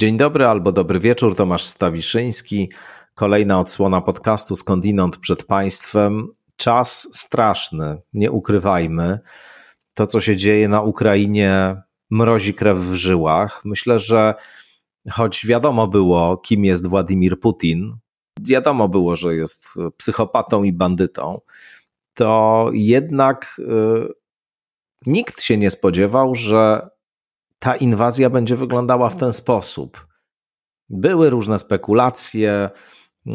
Dzień dobry albo dobry wieczór, Tomasz Stawiszyński. Kolejna odsłona podcastu Skądinąd przed Państwem. Czas straszny, nie ukrywajmy. To, co się dzieje na Ukrainie, mrozi krew w żyłach. Myślę, że choć wiadomo było, kim jest Władimir Putin, wiadomo było, że jest psychopatą i bandytą, to jednak y, nikt się nie spodziewał, że ta inwazja będzie wyglądała w ten sposób. Były różne spekulacje,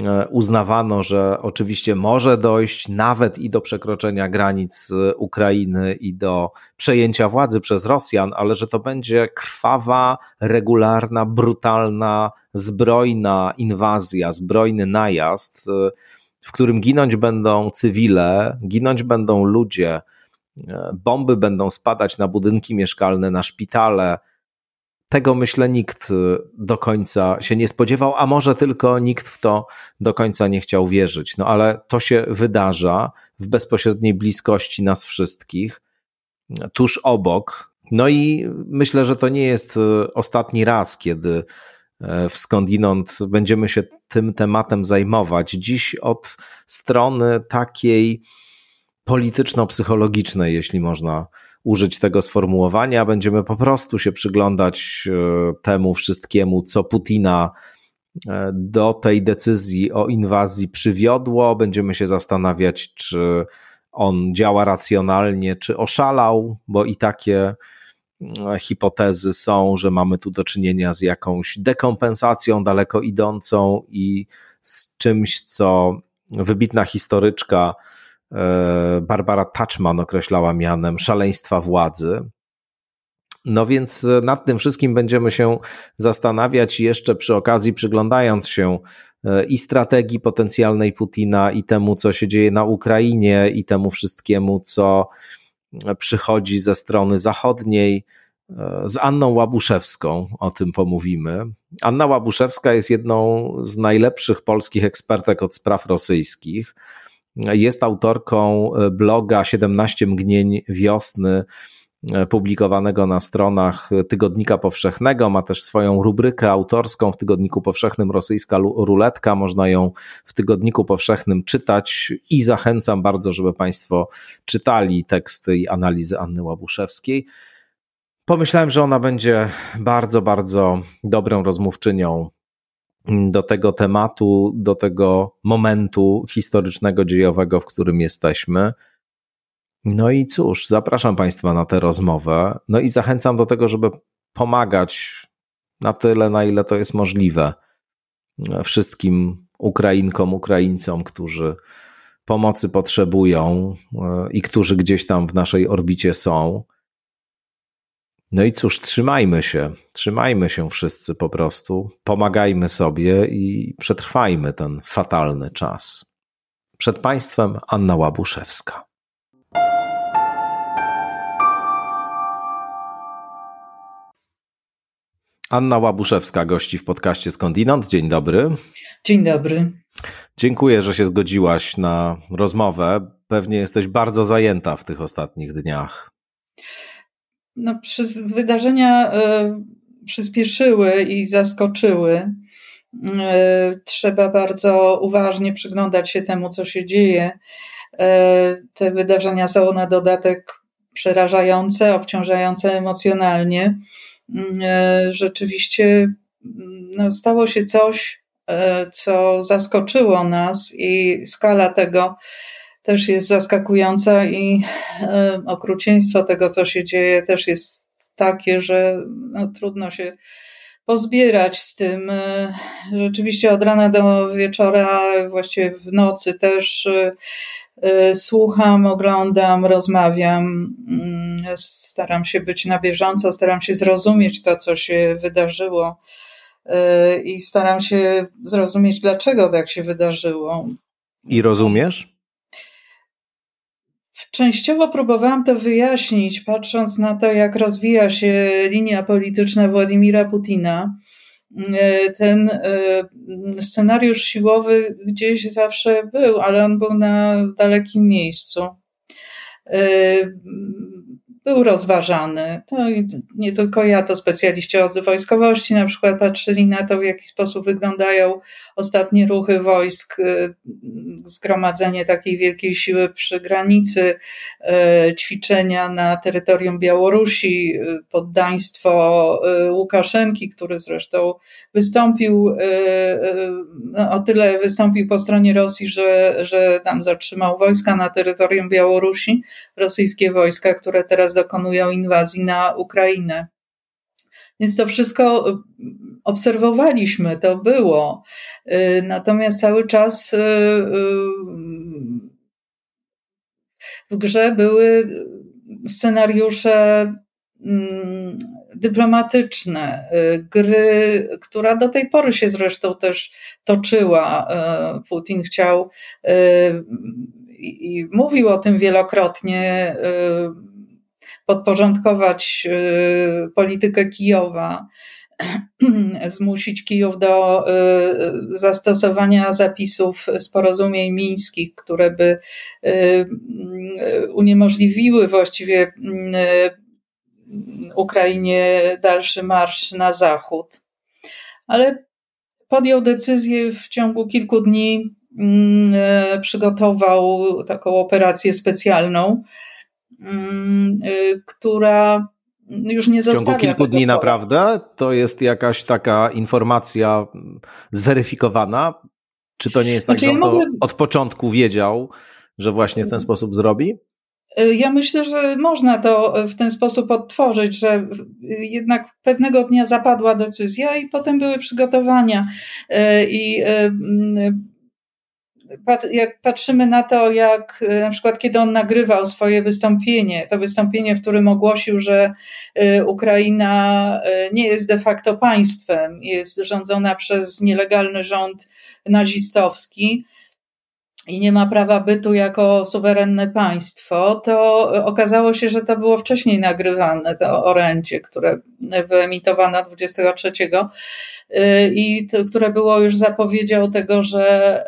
e, uznawano, że oczywiście może dojść nawet i do przekroczenia granic e, Ukrainy i do przejęcia władzy przez Rosjan, ale że to będzie krwawa, regularna, brutalna, zbrojna inwazja, zbrojny najazd, e, w którym ginąć będą cywile, ginąć będą ludzie, bomby będą spadać na budynki mieszkalne, na szpitale. Tego myślę nikt y, do końca się nie spodziewał, a może tylko nikt w to do końca nie chciał wierzyć. No ale to się wydarza w bezpośredniej bliskości nas wszystkich, tuż obok. No i myślę, że to nie jest y, ostatni raz, kiedy e, w skądinąd będziemy się tym tematem zajmować. Dziś od strony takiej polityczno-psychologicznej, jeśli można użyć tego sformułowania. Będziemy po prostu się przyglądać e, temu wszystkiemu, co Putina e, do tej decyzji o inwazji przywiodło. Będziemy się zastanawiać, czy on działa racjonalnie, czy oszalał, bo i takie e, hipotezy są, że mamy tu do czynienia z jakąś dekompensacją daleko idącą i z czymś, co wybitna historyczka Barbara Touchman określała mianem szaleństwa władzy. No więc nad tym wszystkim będziemy się zastanawiać jeszcze przy okazji przyglądając się e, i strategii potencjalnej Putina, i temu, co się dzieje na Ukrainie, i temu wszystkiemu, co przychodzi ze strony zachodniej. E, z Anną Łabuszewską o tym pomówimy. Anna Łabuszewska jest jedną z najlepszych polskich ekspertek od spraw rosyjskich. Jest autorką e, bloga 17 mgnień wiosny, e, publikowanego na stronach Tygodnika Powszechnego. Ma też swoją rubrykę autorską w Tygodniku Powszechnym Rosyjska Ruletka. Można ją w Tygodniku Powszechnym czytać i zachęcam bardzo, żeby Państwo czytali teksty i analizy Anny Łabuszewskiej. Pomyślałem, że ona będzie bardzo, bardzo dobrą rozmówczynią do tego tematu, do tego momentu historycznego, dziejowego, w którym jesteśmy. No i cóż, zapraszam Państwa na tę rozmowę. No i zachęcam do tego, żeby pomagać na tyle, na ile to jest możliwe wszystkim Ukrainkom, Ukraińcom, którzy pomocy potrzebują e, i którzy gdzieś tam w naszej orbicie są. No i cóż, trzymajmy się, trzymajmy się wszyscy po prostu, pomagajmy sobie i przetrwajmy ten fatalny czas. Przed Państwem Anna Łabuszewska. Anna Łabuszewska gości w podcaście Skądinąd. Dzień dobry. Dzień dobry. Dziękuję, że się zgodziłaś na rozmowę. Pewnie jesteś bardzo zajęta w tych ostatnich dniach no, przez wydarzenia e, przyspieszyły i zaskoczyły. E, trzeba bardzo uważnie przyglądać się temu, co się dzieje. E, te wydarzenia są na dodatek przerażające, obciążające emocjonalnie. Rzeczywiście no, stało się coś, co zaskoczyło nas, i skala tego, też jest zaskakująca i e, okrucieństwo tego, co się dzieje, też jest takie, że no, trudno się pozbierać z tym. E, rzeczywiście od rana do wieczora, właściwie w nocy też e, słucham, oglądam, rozmawiam. Mm, staram się być na bieżąco, staram się zrozumieć to, co się wydarzyło i staram się zrozumieć, dlaczego tak się wydarzyło. I rozumiesz? Częściowo próbowałam to wyjaśnić, patrząc na to, jak rozwija się linia polityczna Władimira Putina. E, ten e, scenariusz siłowy gdzieś zawsze był, ale on był na dalekim miejscu. Był rozważany. To nie tylko ja, to specjaliści od wojskowości na przykład patrzyli na to, w jaki sposób wyglądają ostatnie ruchy wojsk, y, zgromadzenie takiej wielkiej siły przy granicy, y, ćwiczenia na terytorium Białorusi, y, poddaństwo Łukaszenki, który zresztą wystąpił, no, o tyle wystąpił po stronie Rosji, że, że tam zatrzymał wojska na terytorium Białorusi, rosyjskie wojska, które teraz dokonują inwazji na Ukrainę. Więc to wszystko y, obserwowaliśmy, to było. Y, natomiast cały czas y, w grze były scenariusze mm, dyplomatyczne, gry, która do tej pory się zresztą też toczyła. Putin chciał i mówił o tym wielokrotnie podporządkować y, politykę Kijowa, zmusić Kijów do y, zastosowania zapisów z porozumień mińskich, które by y, uniemożliwiły właściwie Ukrainie dalszy marsz na zachód. Ale podjął decyzję w ciągu kilku dni, przygotował taką operację specjalną, Mm, która już nie zostawia. W ciągu kilku dni pola. naprawdę? To jest jakaś taka informacja zweryfikowana? Czy to nie jest tak, znaczy, że on mogę... od początku wiedział, że właśnie w ten sposób zrobi? Y, ja myślę, że można to w ten sposób odtworzyć, że jednak pewnego dnia zapadła decyzja i potem były przygotowania. Y, I jak patrzymy na to, jak e, na przykład kiedy on nagrywał swoje wystąpienie, to wystąpienie, w którym ogłosił, że e, Ukraina e, nie jest de facto państwem, jest rządzona przez nielegalny rząd nazistowski i nie ma prawa bytu jako suwerenne państwo, to okazało się, że to było wcześniej nagrywane, to orędzie, które wyemitowano 23 i to, które było już zapowiedzią tego, że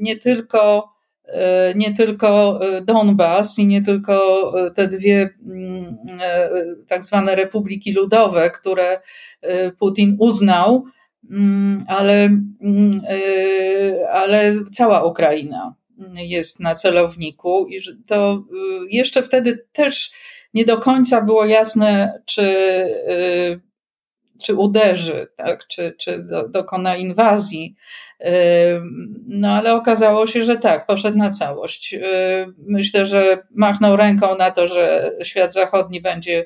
nie tylko, e, nie tylko e, Donbas i nie tylko e, te dwie mm, tak zwane republiki ludowe, które Putin uznał, mm, ale, mm, ale cała Ukraina jest na celowniku i to jeszcze wtedy też nie do końca było jasne, czy, czy uderzy, tak, czy, czy dokona inwazji. No ale okazało się, że tak, poszedł na całość. Myślę, że machnął ręką na to, że świat zachodni będzie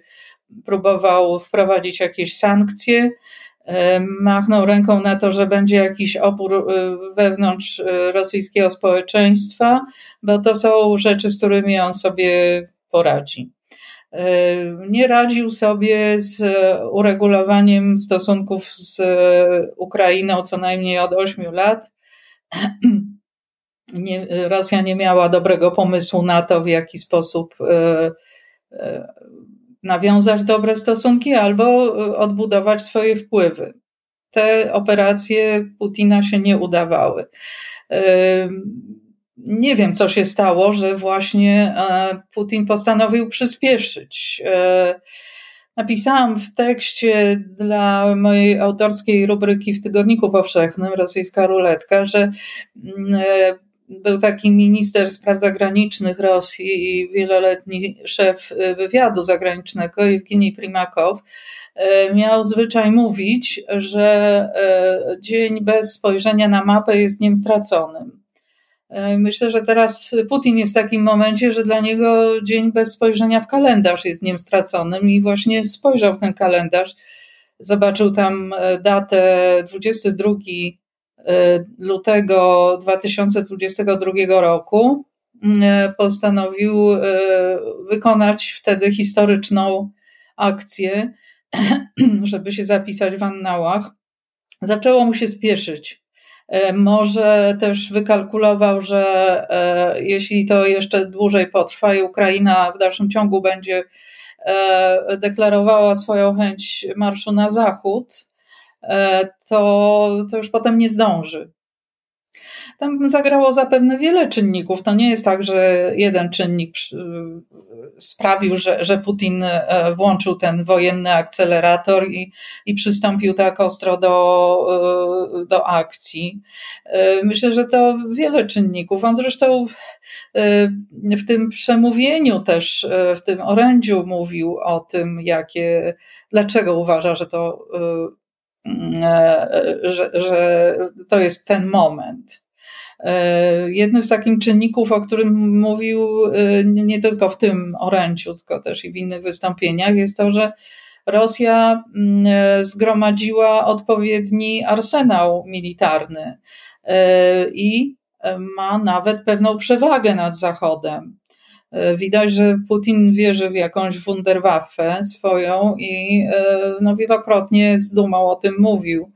próbował wprowadzić jakieś sankcje. Machnął ręką na to, że będzie jakiś opór y, wewnątrz y, rosyjskiego społeczeństwa, bo to są rzeczy, z którymi on sobie poradzi nie radził sobie z uregulowaniem stosunków z Ukrainą co najmniej od ośmiu lat. Nie, Rosja nie miała dobrego pomysłu na to, w jaki sposób e, nawiązać dobre stosunki albo odbudować swoje wpływy. Te operacje Putina się nie udawały nie wiem, co się stało, że właśnie e, Putin postanowił przyspieszyć. E, napisałam w tekście dla mojej autorskiej rubryki w Tygodniku Powszechnym, Rosyjska Ruletka, że mm, e, był taki minister spraw zagranicznych Rosji i wieloletni szef wywiadu zagranicznego, Jewgeni Primakow, miał zwyczaj mówić, że dzień bez spojrzenia na mapę jest dniem straconym. E, myślę, że teraz Putin jest w takim momencie, że dla niego dzień bez spojrzenia w kalendarz jest dniem straconym i właśnie spojrzał w ten kalendarz, zobaczył tam e, datę 22 e, lutego 2022 roku. Postanowił wykonać wtedy historyczną akcję, żeby się zapisać w annałach. Zaczęło mu się spieszyć może też wykalkulował, że e, jeśli to jeszcze dłużej potrwa i Ukraina w dalszym ciągu będzie e, deklarowała swoją chęć marszu na zachód, to, to już potem nie zdąży. tam zagrało zapewne wiele czynników. To nie jest tak, że jeden czynnik sprawił, że, że Putin e, włączył ten wojenny akcelerator i, i przystąpił tak ostro do, e, do akcji. E, myślę, że to wiele czynników. On zresztą w tym przemówieniu też, w tym orędziu mówił o tym, jakie, dlaczego uważa, że to, że, że to jest ten moment. E, jednym z takich czynników, o którym mówił e, nie tylko w tym orędziu, tylko też i w innych wystąpieniach, jest to, że Rosja mm, e, zgromadziła odpowiedni arsenał militarny i ma nawet pewną przewagę nad Zachodem. Widać, że Putin wierzy w jakąś Wunderwaffe swoją i no, wielokrotnie z dumą o tym mówił.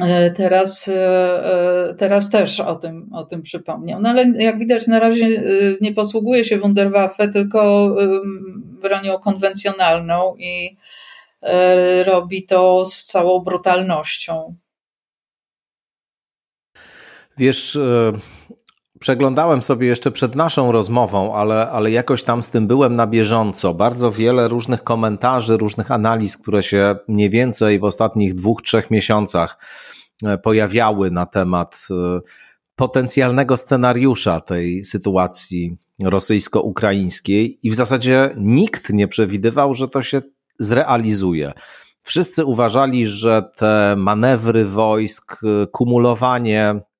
E, teraz, e, e, teraz też o tym, o tym przypomniał. No ale jak widać, na razie nie posługuje się Wunderwaffe, tylko bronią konwencjonalną i robi to z całą brutalnością. Wiesz, przeglądałem sobie jeszcze przed naszą rozmową, ale, ale jakoś tam z tym byłem na bieżąco. Bardzo wiele różnych komentarzy, różnych analiz, które się mniej więcej w ostatnich dwóch, trzech miesiącach e, pojawiały na temat e, potencjalnego scenariusza tej sytuacji rosyjsko-ukraińskiej i w zasadzie nikt nie przewidywał, że to się zrealizuje. Wszyscy uważali, że te manewry wojsk, kumulowanie E,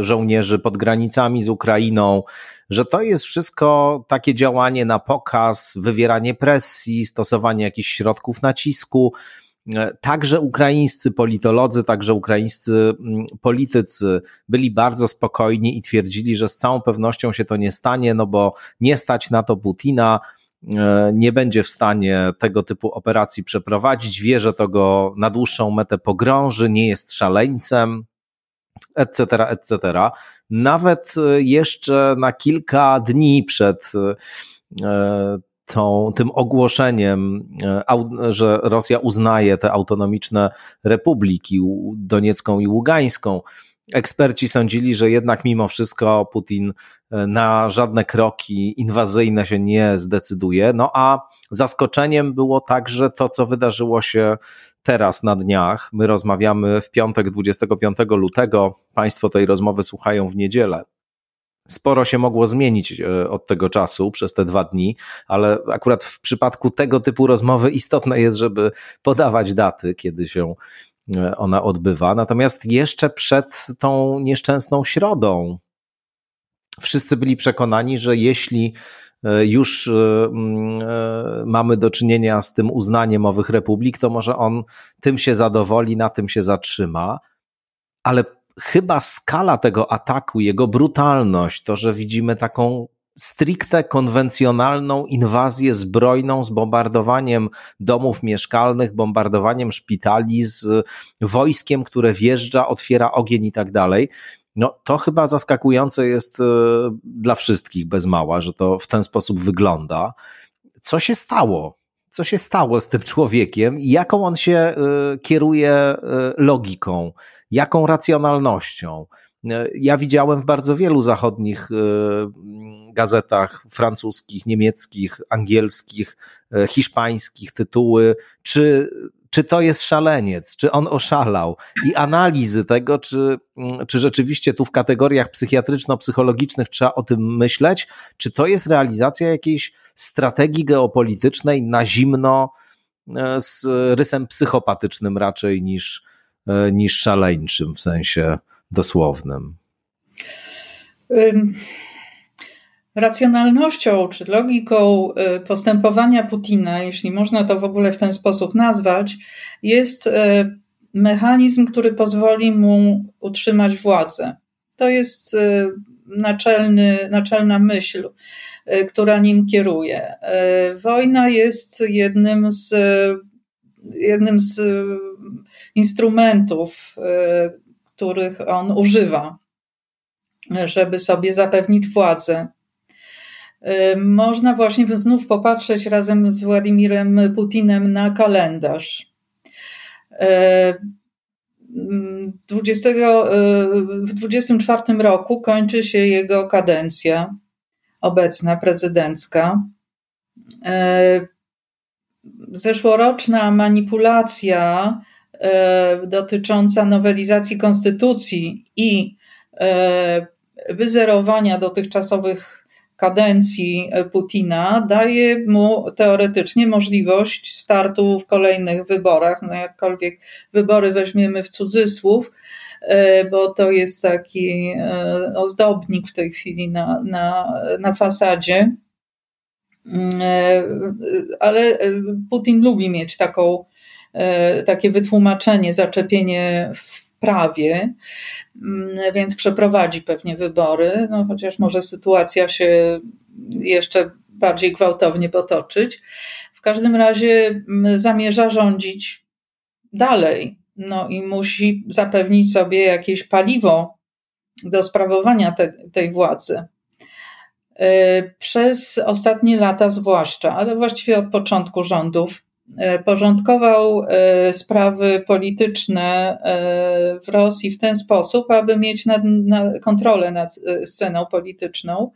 żołnierzy pod granicami z Ukrainą, że to jest wszystko takie działanie na pokaz, wywieranie presji, stosowanie jakichś środków nacisku. E, także ukraińscy politolodzy, także ukraińscy mm, politycy byli bardzo spokojni i twierdzili, że z całą pewnością się to nie stanie, no bo nie stać na to Putina, e, nie będzie w stanie tego typu operacji przeprowadzić, wie, że to go na dłuższą metę pogrąży, nie jest szaleńcem etc., etc. Nawet e, jeszcze na kilka dni przed e, tą, tym ogłoszeniem, e, że Rosja uznaje te autonomiczne republiki, Doniecką i Ługańską, Eksperci sądzili, że jednak mimo wszystko Putin na żadne kroki inwazyjne się nie zdecyduje. No a zaskoczeniem było także to, co wydarzyło się teraz na dniach. My rozmawiamy w piątek 25 lutego. Państwo tej rozmowy słuchają w niedzielę. Sporo się mogło zmienić e, od tego czasu przez te dwa dni, ale akurat w przypadku tego typu rozmowy istotne jest, żeby podawać daty, kiedy się e, ona odbywa. Natomiast jeszcze przed tą nieszczęsną środą wszyscy byli przekonani, że jeśli E, już e, e, mamy do czynienia z tym uznaniem owych republik, to może on tym się zadowoli, na tym się zatrzyma. Ale chyba skala tego ataku, jego brutalność, to, że widzimy taką stricte konwencjonalną inwazję zbrojną z bombardowaniem domów mieszkalnych, bombardowaniem szpitali, z wojskiem, które wjeżdża, otwiera ogień i tak dalej. No to chyba zaskakujące jest e, dla wszystkich bez mała, że to w ten sposób wygląda. Co się stało? Co się stało z tym człowiekiem i jaką on się e, kieruje e, logiką, jaką racjonalnością? Ja widziałem w bardzo wielu zachodnich gazetach francuskich, niemieckich, angielskich, hiszpańskich tytuły, czy czy to jest szaleniec, czy on oszalał i analizy tego, czy, czy rzeczywiście tu w kategoriach psychiatryczno-psychologicznych trzeba o tym myśleć, czy to jest realizacja jakiejś strategii geopolitycznej na zimno e, z rysem psychopatycznym raczej niż, e, niż szaleńczym w sensie dosłownym. Racjonalnością czy logiką y, postępowania Putina, jeśli można to w ogóle w ten sposób nazwać, jest y, mechanizm, który pozwoli mu utrzymać władzę. To jest y, naczelny, naczelna myśl, która nim kieruje. Wojna jest jednym z, jednym z instrumentów, których on używa, żeby sobie zapewnić władzę. Można właśnie znów popatrzeć razem z Władimirem Putinem na kalendarz. 20, w 24 roku kończy się jego kadencja obecna prezydencka. Zeszłoroczna manipulacja dotycząca nowelizacji konstytucji i wyzerowania dotychczasowych kadencji Putina daje mu teoretycznie możliwość startu w kolejnych wyborach, no jakkolwiek wybory weźmiemy w cudzysłów, e, bo to jest taki e, ozdobnik w tej chwili na, na, na fasadzie. Mm, e, ale Putin lubi mieć taką, takie wytłumaczenie, zaczepienie w prawie, mm, więc przeprowadzi pewnie wybory, no chociaż może sytuacja się jeszcze bardziej gwałtownie potoczyć. W każdym razie mm, zamierza rządzić dalej, no i musi zapewnić sobie jakieś paliwo do sprawowania te, tej władzy. E, przez ostatnie lata zwłaszcza, ale właściwie od początku rządów, porządkował e, sprawy polityczne e, w Rosji w ten sposób, aby mieć nad, nad kontrolę nad sceną polityczną.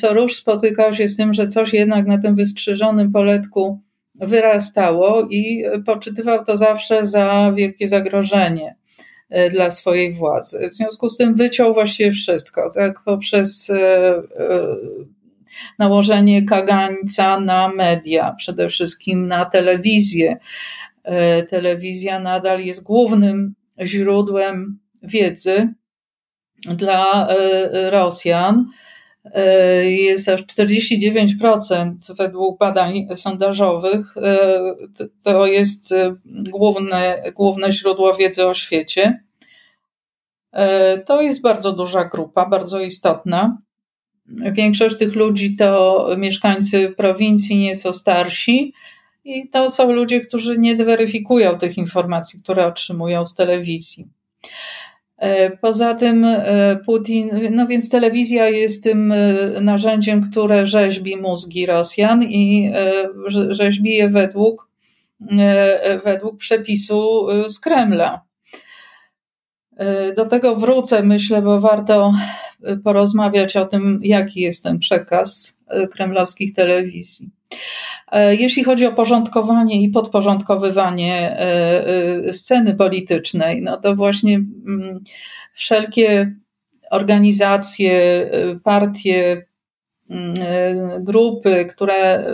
Co róż spotykał się z tym, że coś jednak na tym wystrzyżonym poletku wyrastało i poczytywał to zawsze za wielkie zagrożenie dla swojej władzy. W związku z tym wyciął właściwie wszystko, tak poprzez nałożenie kagańca na media, przede wszystkim na telewizję. E, telewizja nadal jest głównym źródłem wiedzy dla e, Rosjan. E, jest aż 49% według badań sondażowych. To jest główne, główne źródło wiedzy o świecie. To jest bardzo duża grupa, bardzo istotna. Większość tych ludzi to mieszkańcy prowincji, nieco starsi, i to są ludzie, którzy nie weryfikują tych informacji, które otrzymują z telewizji. E, poza tym e, Putin, no więc telewizja jest tym e, narzędziem, które rzeźbi mózgi Rosjan i rzeźbi je według, według przepisu z Kremla. Do tego wrócę, myślę, bo warto porozmawiać o tym, jaki jest ten przekaz e, kremlowskich telewizji. E, jeśli chodzi o porządkowanie i podporządkowywanie e, sceny politycznej, no to właśnie mm, wszelkie organizacje, partie, mm, grupy, które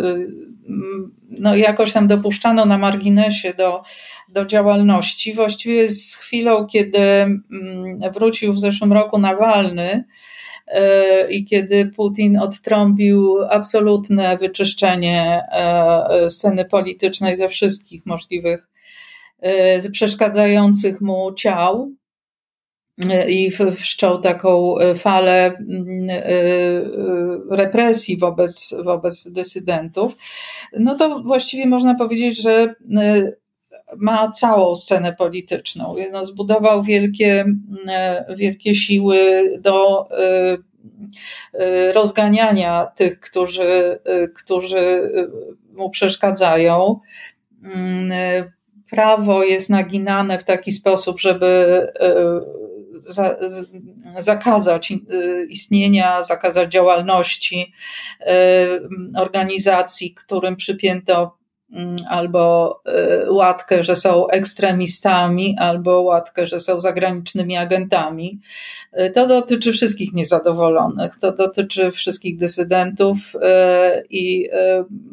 no jakoś tam dopuszczano na marginesie do, do działalności. Właściwie z chwilą, kiedy mm, wrócił w zeszłym roku Nawalny e, i kiedy Putin odtrąbił absolutne wyczyszczenie e, sceny politycznej ze wszystkich możliwych e, przeszkadzających mu ciał, i wszczął taką falę mm, represji wobec, wobec dysydentów, no to właściwie można powiedzieć, że ma całą scenę polityczną. No, zbudował wielkie, e, wielkie siły do e, e, rozganiania tych, którzy, którzy mu przeszkadzają. Mm, prawo jest naginane w taki sposób, żeby zakazać istnienia, zakazać działalności organizacji, którym przypięto Mm, albo y, łatkę, że są ekstremistami, albo łatkę, że są zagranicznymi agentami. Y, to dotyczy wszystkich niezadowolonych, to dotyczy wszystkich dysydentów y, i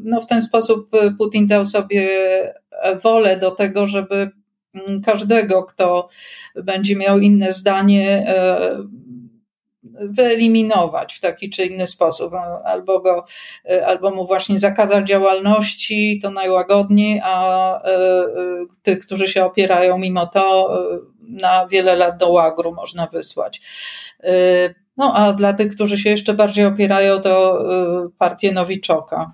no, w ten sposób Putin dał sobie wolę do tego, żeby mm, każdego, kto będzie miał inne zdanie, wyeliminować w taki czy inny sposób, albo, go, albo mu właśnie zakazać działalności, to najłagodniej, a e, e, tych, którzy się opierają mimo to, e, na wiele lat do łagru można wysłać. No a dla tych, którzy się jeszcze bardziej opierają, to partię Nowiczoka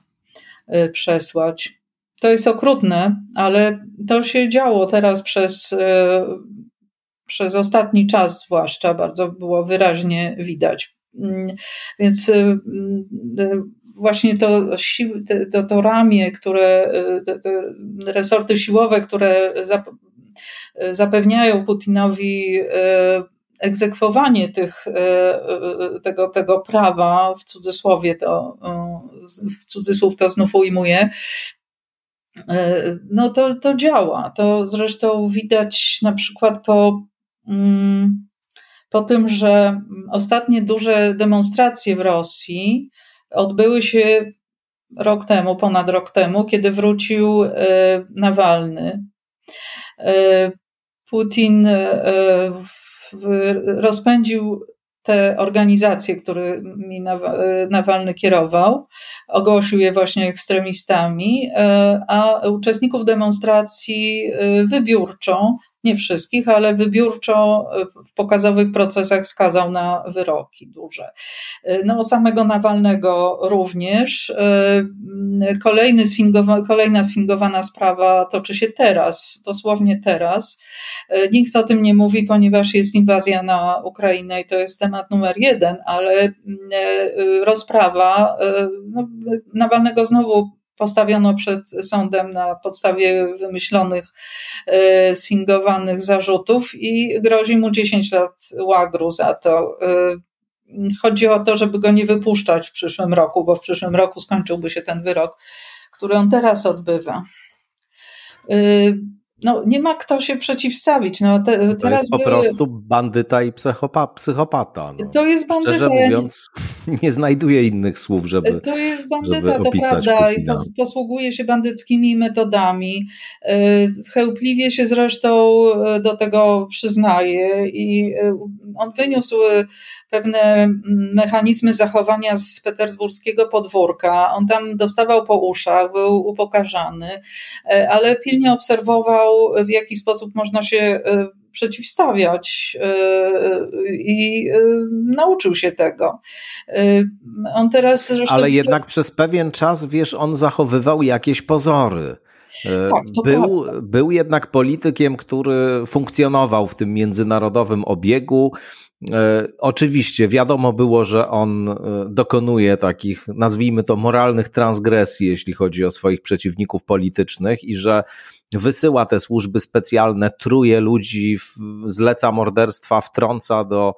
przesłać. To jest okrutne, ale to się działo teraz przez przez ostatni czas zwłaszcza bardzo było wyraźnie widać. Mm, więc y, y, właśnie to, to, to ramię, które, te, te resorty siłowe, które zapewniają Putinowi egzekwowanie tych, tego, tego prawa, w cudzysłowie to, w cudzysłów to znów ujmuję, no to, to działa. To zresztą widać na przykład po, mm, po tym, że ostatnie duże demonstracje w Rosji odbyły się rok temu, ponad rok temu, kiedy wrócił e, Nawalny. E, Putin e, rozpędził te organizacje, którymi Nawalny kierował, ogłosił je właśnie ekstremistami, a uczestników demonstracji wybiórczo nie wszystkich, ale wybiórczo e, w pokazowych procesach skazał na wyroki duże. E, no, samego Nawalnego również. E, kolejny sfingowa, kolejna sfingowana sprawa toczy się teraz, dosłownie teraz. Nikt o tym nie mówi, ponieważ jest inwazja na Ukrainę i to jest temat numer jeden, ale rozprawa no, Nawalnego znowu postawiono przed sądem na podstawie wymyślonych, e, sfingowanych zarzutów i grozi mu 10 lat łagru za to. E, chodzi o to, żeby go nie wypuszczać w przyszłym roku, bo w przyszłym roku skończyłby się ten wyrok, który on teraz odbywa. E, no, nie ma kto się przeciwstawić. No, te, to jest po były... prostu bandyta i psychopa, psychopata. No. To jest bandyta. Szczerze mówiąc, nie znajduję innych słów, żeby To jest bandyta, to prawda. Posługuje się bandyckimi metodami. E, chełpliwie się zresztą e, do tego przyznaje i e, on wyniósł pewne mm, mechanizmy zachowania z petersburskiego podwórka. On tam dostawał po uszach, był upokarzany, ale pilnie obserwował, w jaki sposób można się przeciwstawiać e, i nauczył się tego. On teraz zresztą... Ale jednak przez pewien czas, wiesz, on zachowywał jakieś pozory. Tak, był, był jednak politykiem, który funkcjonował w tym międzynarodowym obiegu. Oczywiście wiadomo było, że on dokonuje takich, nazwijmy to, moralnych transgresji, jeśli chodzi o swoich przeciwników politycznych i że wysyła te służby specjalne, truje ludzi, zleca morderstwa, wtrąca do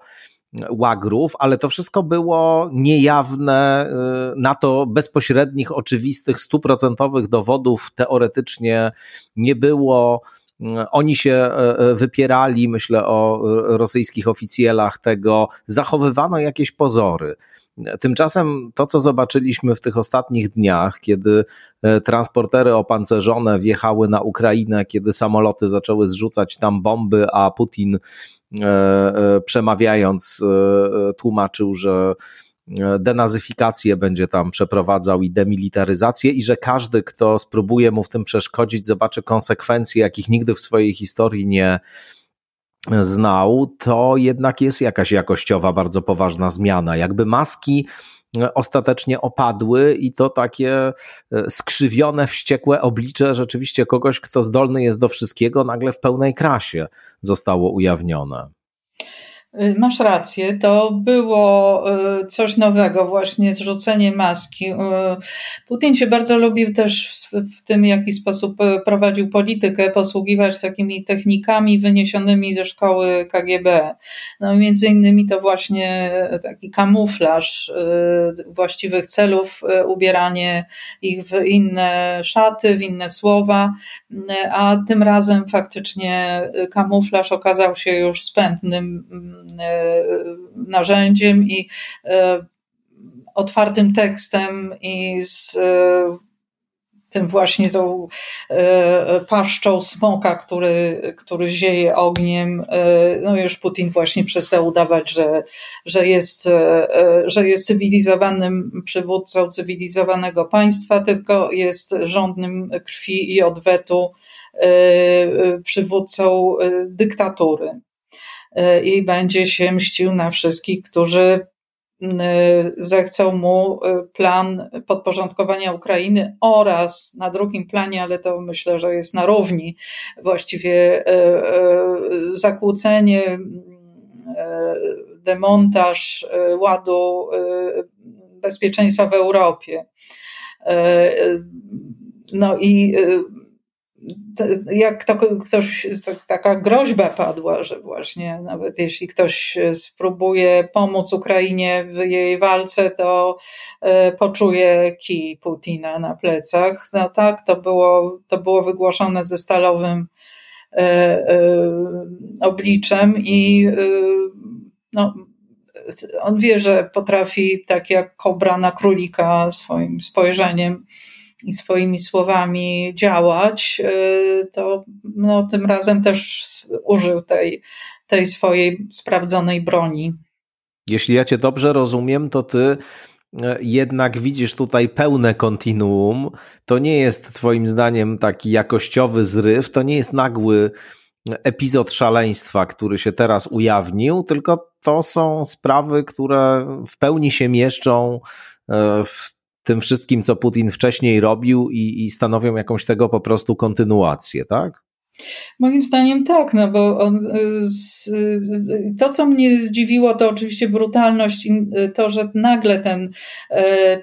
łagrów, ale to wszystko było niejawne, e, na to bezpośrednich, oczywistych, stuprocentowych dowodów teoretycznie nie było. Oni się e, e, wypierali, myślę o rosyjskich oficjelach tego, zachowywano jakieś pozory. Tymczasem to, co zobaczyliśmy w tych ostatnich dniach, kiedy e, transportery opancerzone wjechały na Ukrainę, kiedy samoloty zaczęły zrzucać tam bomby, a Putin przemawiając tłumaczył, że denazyfikację będzie tam przeprowadzał i demilitaryzację i że każdy, kto spróbuje mu w tym przeszkodzić, zobaczy konsekwencje, jakich nigdy w swojej historii nie znał, to jednak jest jakaś jakościowa, bardzo poważna zmiana. Jakby maski ostatecznie opadły i to takie e, skrzywione, wściekłe oblicze rzeczywiście kogoś, kto zdolny jest do wszystkiego, nagle w pełnej krasie zostało ujawnione. Y, masz rację, to było y, coś nowego, właśnie zrzucenie maski. Y, Putin się bardzo lubił też w tym, w jaki sposób prowadził politykę, posługiwać takimi technikami wyniesionymi ze szkoły KGB. No, między innymi to właśnie taki kamuflaż właściwych celów, ubieranie ich w inne szaty, w inne słowa, a tym razem faktycznie kamuflaż okazał się już spędnym E, narzędziem i e, otwartym tekstem i z e, tym właśnie tą paszczą smoka, który, który zieje ogniem. No już Putin właśnie przestał udawać, że, że, jest, że jest cywilizowanym przywódcą cywilizowanego państwa, tylko jest rządnym krwi i odwetu przywódcą dyktatury. E, i będzie się mścił na wszystkich, którzy zechcą mu e, plan podporządkowania Ukrainy oraz na drugim planie, ale to myślę, że jest na równi, właściwie e, zakłócenie, demontaż ładu bezpieczeństwa w Europie. No i jak to ktoś, taka groźba padła, że właśnie nawet jeśli ktoś spróbuje pomóc Ukrainie w jej walce, to e, poczuje kij Putina na plecach. No tak, to było, to było wygłoszone ze stalowym e, e, obliczem i no, on wie, że potrafi tak jak kobra na królika swoim spojrzeniem i swoimi słowami działać, y, to no, tym razem też użył tej, tej swojej sprawdzonej broni. Jeśli ja Cię dobrze rozumiem, to Ty e, jednak widzisz tutaj pełne kontinuum. To nie jest Twoim zdaniem taki jakościowy zryw, to nie jest nagły epizod szaleństwa, który się teraz ujawnił, tylko to są sprawy, które w pełni się mieszczą e, w tym wszystkim, co Putin wcześniej robił i, i stanowią jakąś tego po prostu kontynuację, tak? Moim zdaniem tak, no bo on, y, y, to, co mnie zdziwiło, to oczywiście brutalność i y, to, że nagle ten,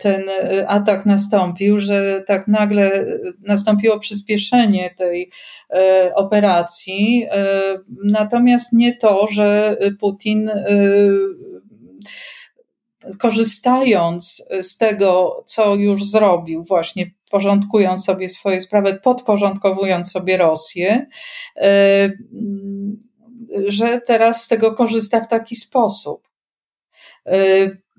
ten atak nastąpił, że tak nagle nastąpiło przyspieszenie tej operacji. Natomiast nie to, że Putin korzystając z tego, co już zrobił, właśnie porządkując sobie swoje sprawy, podporządkowując sobie Rosję, e, że teraz z tego korzysta w taki sposób.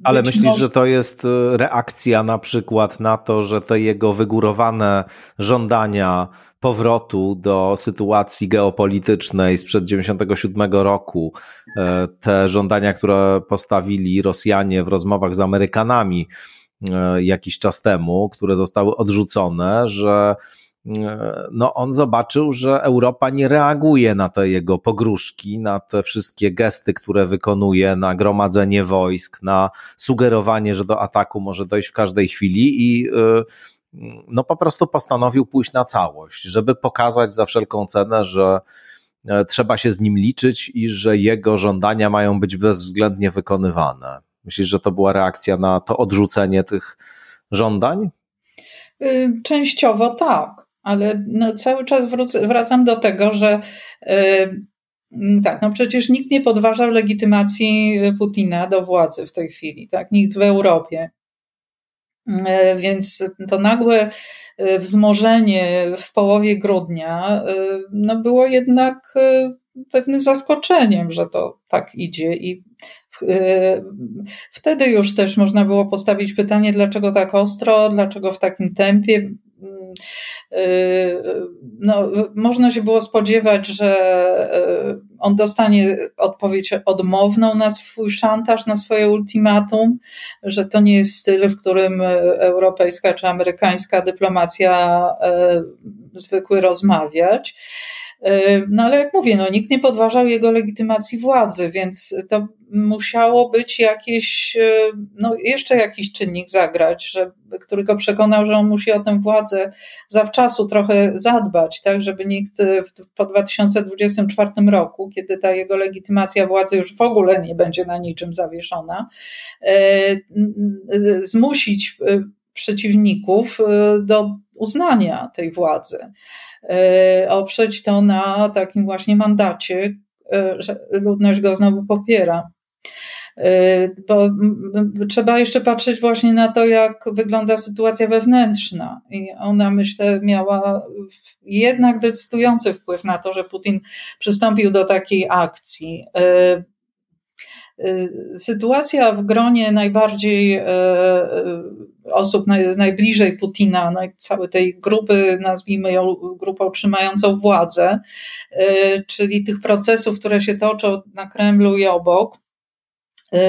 Ale myślisz, że to jest e, reakcja na przykład na to, że te jego wygórowane żądania powrotu do sytuacji geopolitycznej sprzed 97 roku, e, te żądania, które postawili Rosjanie w rozmowach z Amerykanami e, jakiś czas temu, które zostały odrzucone, że no on zobaczył, że Europa nie reaguje na te jego pogróżki, na te wszystkie gesty, które wykonuje, na gromadzenie wojsk, na sugerowanie, że do ataku może dojść w każdej chwili i no po prostu postanowił pójść na całość, żeby pokazać za wszelką cenę, że e, trzeba się z nim liczyć i że jego żądania mają być bezwzględnie wykonywane. Myślisz, że to była reakcja na to odrzucenie tych żądań? Y, częściowo tak, ale no cały czas wracam do tego, że yy, tak, no przecież nikt nie podważał legitymacji Putina do władzy w tej chwili, tak? Nikt w Europie. E, więc to nagłe wzmożenie w połowie grudnia no było jednak pewnym zaskoczeniem, że to tak idzie i wtedy już też można było postawić pytanie, dlaczego tak ostro, dlaczego w takim tempie. No, można się było spodziewać, że on dostanie odpowiedź odmowną na swój szantaż, na swoje ultimatum, że to nie jest styl, w którym europejska czy amerykańska dyplomacja zwykły rozmawiać. No ale jak mówię, no, nikt nie podważał jego legitymacji władzy, więc to musiało być jakieś, no jeszcze jakiś czynnik zagrać, że, który go przekonał, że on musi o tę władzę zawczasu trochę zadbać, tak, żeby nikt w, po 2024 roku, kiedy ta jego legitymacja władzy już w ogóle nie będzie na niczym zawieszona, zmusić przeciwników do uznania tej władzy. E, oprzeć to na takim właśnie mandacie, e, że ludność go znowu popiera. E, bo trzeba jeszcze patrzeć właśnie na to, jak wygląda sytuacja wewnętrzna. I ona, myślę, miała jednak decydujący wpływ na to, że Putin przystąpił do takiej akcji. Y, sytuacja w gronie najbardziej y, y, osób najbliżej Putina, no całej tej grupy, nazwijmy ją grupą trzymającą władzę, czyli tych procesów, które się toczą na Kremlu i obok,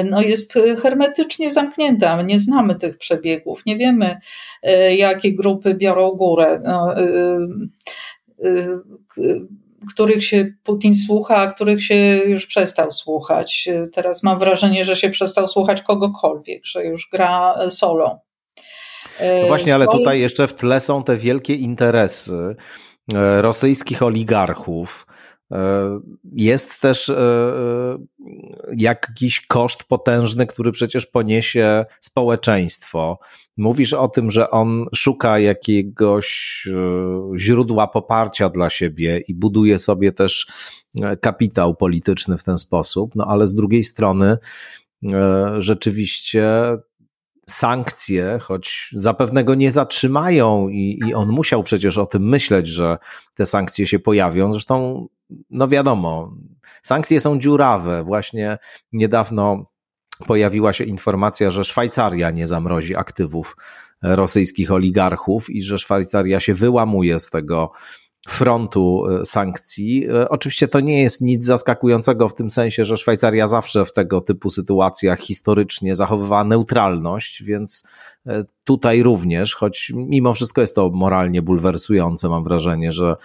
no jest hermetycznie zamknięta. Nie znamy tych przebiegów, nie wiemy, jakie grupy biorą górę. No, których się Putin słucha, a których się już przestał słuchać. Teraz mam wrażenie, że się przestał słuchać kogokolwiek, że już gra solą. No właśnie, ale tutaj jeszcze w tle są te wielkie interesy rosyjskich oligarchów, Jest też jakiś koszt potężny, który przecież poniesie społeczeństwo. Mówisz o tym, że on szuka jakiegoś źródła poparcia dla siebie i buduje sobie też kapitał polityczny w ten sposób, no ale z drugiej strony rzeczywiście sankcje, choć zapewne go nie zatrzymają i, i on musiał przecież o tym myśleć, że te sankcje się pojawią. Zresztą, no wiadomo, sankcje są dziurawe. Właśnie niedawno pojawiła się informacja, że Szwajcaria nie zamrozi aktywów rosyjskich oligarchów i że Szwajcaria się wyłamuje z tego frontu e, sankcji. E, oczywiście to nie jest nic zaskakującego w tym sensie, że Szwajcaria zawsze w tego typu sytuacjach historycznie zachowywała neutralność, więc e, tutaj również, choć mimo wszystko jest to moralnie bulwersujące, mam wrażenie, że,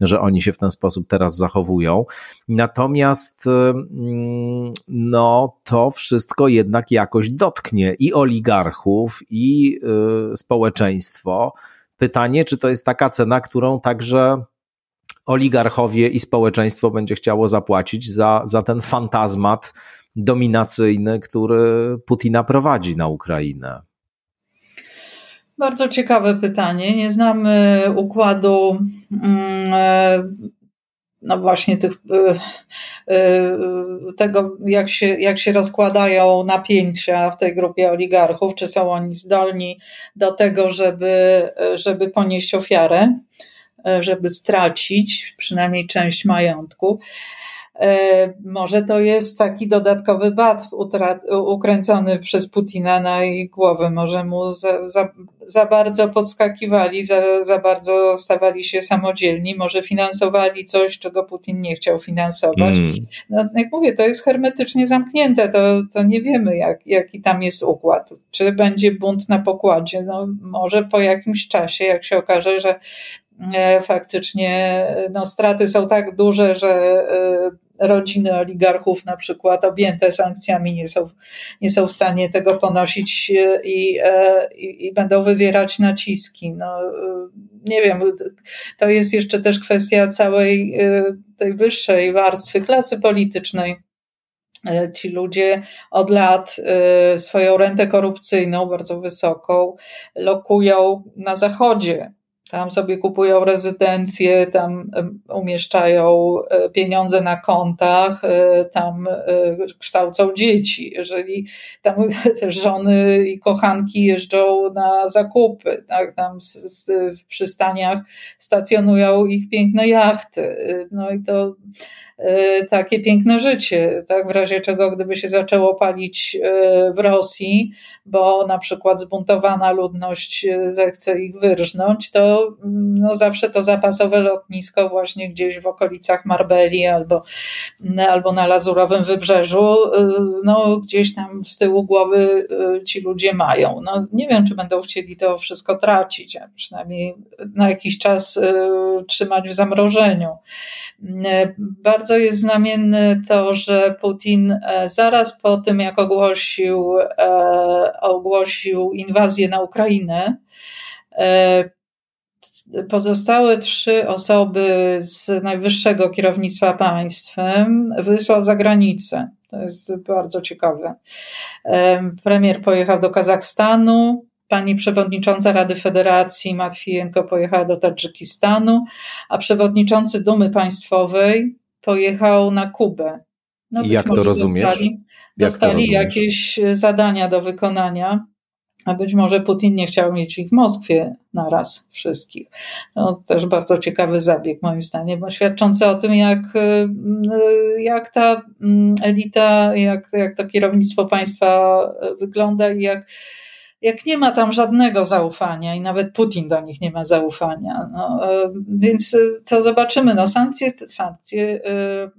że oni się w ten sposób teraz zachowują. Natomiast mm, no, to wszystko jednak jakoś dotknie i oligarchów, i społeczeństwo. Pytanie, czy to jest taka cena, którą także oligarchowie i społeczeństwo będzie chciało zapłacić za, za ten fantazmat dominacyjny, który Putina prowadzi na Ukrainę? Bardzo ciekawe pytanie. Nie znamy układu mm, no właśnie tych, e, e, tego, jak się, jak się rozkładają napięcia w tej grupie oligarchów, czy są oni zdolni do tego, żeby, żeby ponieść ofiarę, żeby stracić przynajmniej część majątku. E, może to jest taki dodatkowy bat ukręcony przez Putina na jej głowę. Może mu za, za, za bardzo podskakiwali, za, za bardzo stawali się samodzielni, może finansowali coś, czego Putin nie chciał finansować. Mm. No, jak mówię, to jest hermetycznie zamknięte, to, to nie wiemy, jak, jaki tam jest układ. Czy będzie bunt na pokładzie? No, może po jakimś czasie, jak się okaże, że e, faktycznie no, straty są tak duże, że e, rodziny oligarchów na przykład objęte sankcjami nie są, nie są w stanie tego ponosić e, i, e, i, i będą wywierać naciski. No, e, nie wiem, to jest jeszcze też kwestia całej tej wyższej warstwy klasy politycznej. Ci ludzie od lat swoją rentę korupcyjną, bardzo wysoką, lokują na Zachodzie tam sobie kupują rezydencje, tam umieszczają e, pieniądze na kontach, e, tam e, kształcą dzieci. Jeżeli tam te żony i kochanki jeżdżą na zakupy, tak, tam w przystaniach stacjonują ich piękne jachty. No i to takie piękne życie, tak? W razie czego, gdyby się zaczęło palić e, w Rosji, bo na przykład zbuntowana ludność e, zechce ich wyrżnąć, to mm, no zawsze to zapasowe lotnisko właśnie gdzieś w okolicach Marbeli albo, albo na Lazurowym Wybrzeżu, no gdzieś tam z tyłu głowy ci ludzie mają. No nie wiem, czy będą chcieli to wszystko tracić, a przynajmniej na jakiś czas trzymać w zamrożeniu. Bardzo bardzo jest znamienne to, że Putin e, zaraz po tym, jak ogłosił, e, ogłosił inwazję na Ukrainę, e, pozostałe trzy osoby z najwyższego kierownictwa państwem wysłał za granicę. To jest bardzo ciekawe. Premier pojechał do Kazachstanu, pani przewodnicząca Rady Federacji Matwijenko pojechała do Tadżykistanu, a przewodniczący Dumy Państwowej pojechał na Kubę. No, Jak to rozumiesz? Dostali, dostali Jak jakieś zadania do wykonania, a być może Putin nie chciał mieć ich w Moskwie naraz wszystkich. No, też bardzo ciekawy zabieg moim zdaniem, bo świadczący o tym, jak, y, jak ta elita, jak, jak to kierownictwo państwa wygląda i jak jak nie ma tam żadnego zaufania i nawet Putin do nich nie ma zaufania. No, e, więc to zobaczymy. No, sankcje, sankcje e,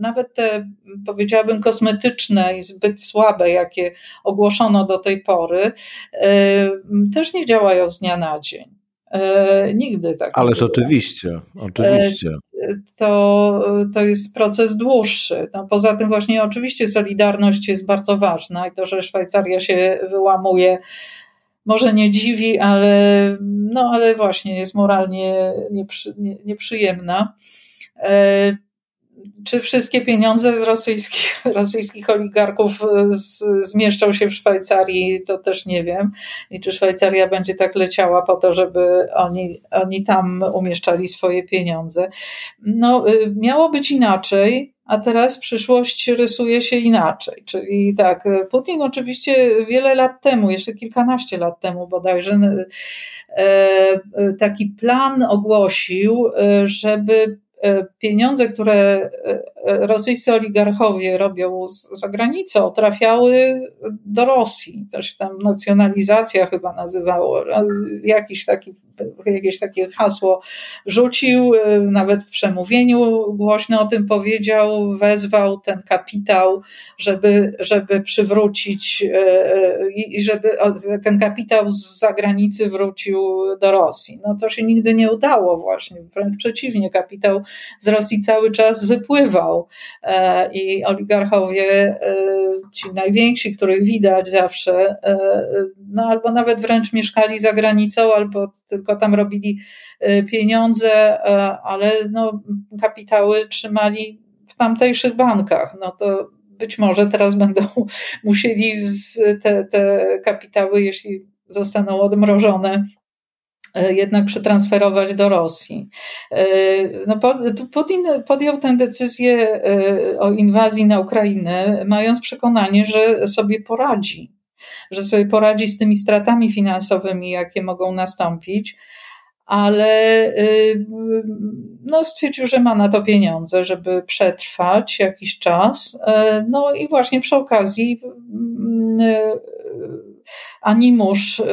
nawet te, powiedziałabym, kosmetyczne i zbyt słabe, jakie ogłoszono do tej pory, e, też nie działają z dnia na dzień. E, nigdy tak. Ależ było. oczywiście, oczywiście. E, to, to jest proces dłuższy. No, poza tym właśnie oczywiście solidarność jest bardzo ważna i to, że Szwajcaria się wyłamuje, może nie dziwi, ale, no, ale właśnie jest moralnie nieprzy, nie, nieprzyjemna. Czy wszystkie pieniądze z rosyjskich, rosyjskich oligarchów e, z, zmieszczą się w Szwajcarii, to też nie wiem. I czy Szwajcaria będzie tak leciała po to, żeby oni, oni tam umieszczali swoje pieniądze. No, y, miało być inaczej, a teraz przyszłość rysuje się inaczej. Czyli tak, Putin oczywiście wiele lat temu, jeszcze kilkanaście lat temu bodajże, e, taki plan ogłosił, e, żeby E, pieniądze, które e, e, rosyjscy oligarchowie robią za granicą, trafiały do Rosji. To się tam nacjonalizacja chyba nazywało. Jakiś taki, jakieś takie hasło rzucił, nawet w przemówieniu głośno o tym powiedział, wezwał ten kapitał, żeby, żeby przywrócić i żeby ten kapitał z zagranicy wrócił do Rosji. No to się nigdy nie udało właśnie. Wręcz przeciwnie, kapitał z Rosji cały czas wypływał e, i oligarchowie, e, ci najwięksi, których widać zawsze, e, no albo nawet wręcz mieszkali za granicą, albo tylko tam robili pieniądze, ale no, kapitały trzymali w tamtejszych bankach. No to być może teraz będą musieli te, te kapitały, jeśli zostaną odmrożone, E, jednak przetransferować do Rosji. E, no, Putin podjął tę decyzję e, o inwazji na Ukrainę, mając przekonanie, że sobie poradzi, że sobie poradzi z tymi stratami finansowymi, jakie mogą nastąpić, ale no, stwierdził, że ma na to pieniądze, żeby przetrwać jakiś czas. No i właśnie przy okazji animusz y,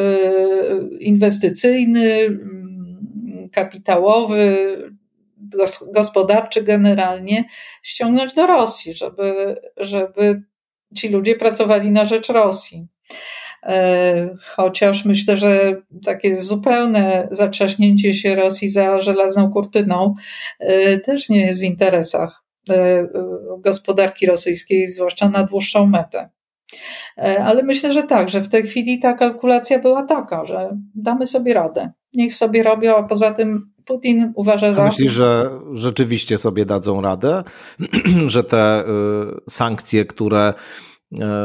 inwestycyjny, mm, kapitałowy, gospodarczy generalnie ściągnąć do Rosji, żeby, żeby ci ludzie pracowali na rzecz Rosji. E, chociaż myślę, że takie zupełne zatrzaśnięcie się Rosji za żelazną kurtyną e, też nie jest w interesach e, gospodarki rosyjskiej, zwłaszcza na dłuższą metę. Ale myślę, że tak, że w tej chwili ta kalkulacja była taka, że damy sobie radę. Niech sobie robią, a poza tym Putin uważa za. Myślisz, że rzeczywiście sobie dadzą radę, że te y, sankcje, które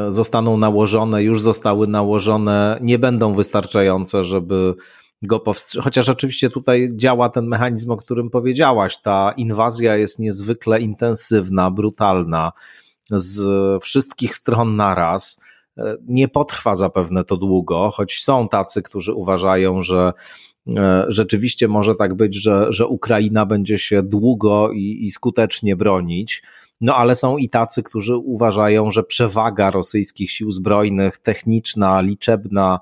zostaną nałożone, już zostały nałożone, nie będą wystarczające, żeby go powstrzymać. Chociaż oczywiście tutaj działa ten mechanizm, o którym powiedziałaś. Ta inwazja jest niezwykle intensywna, brutalna z wszystkich stron naraz. E, nie potrwa zapewne to długo, choć są tacy, którzy uważają, że e, rzeczywiście może tak być, że, że Ukraina będzie się długo i, i skutecznie bronić. No ale są i tacy, którzy uważają, że przewaga rosyjskich sił zbrojnych, techniczna, liczebna,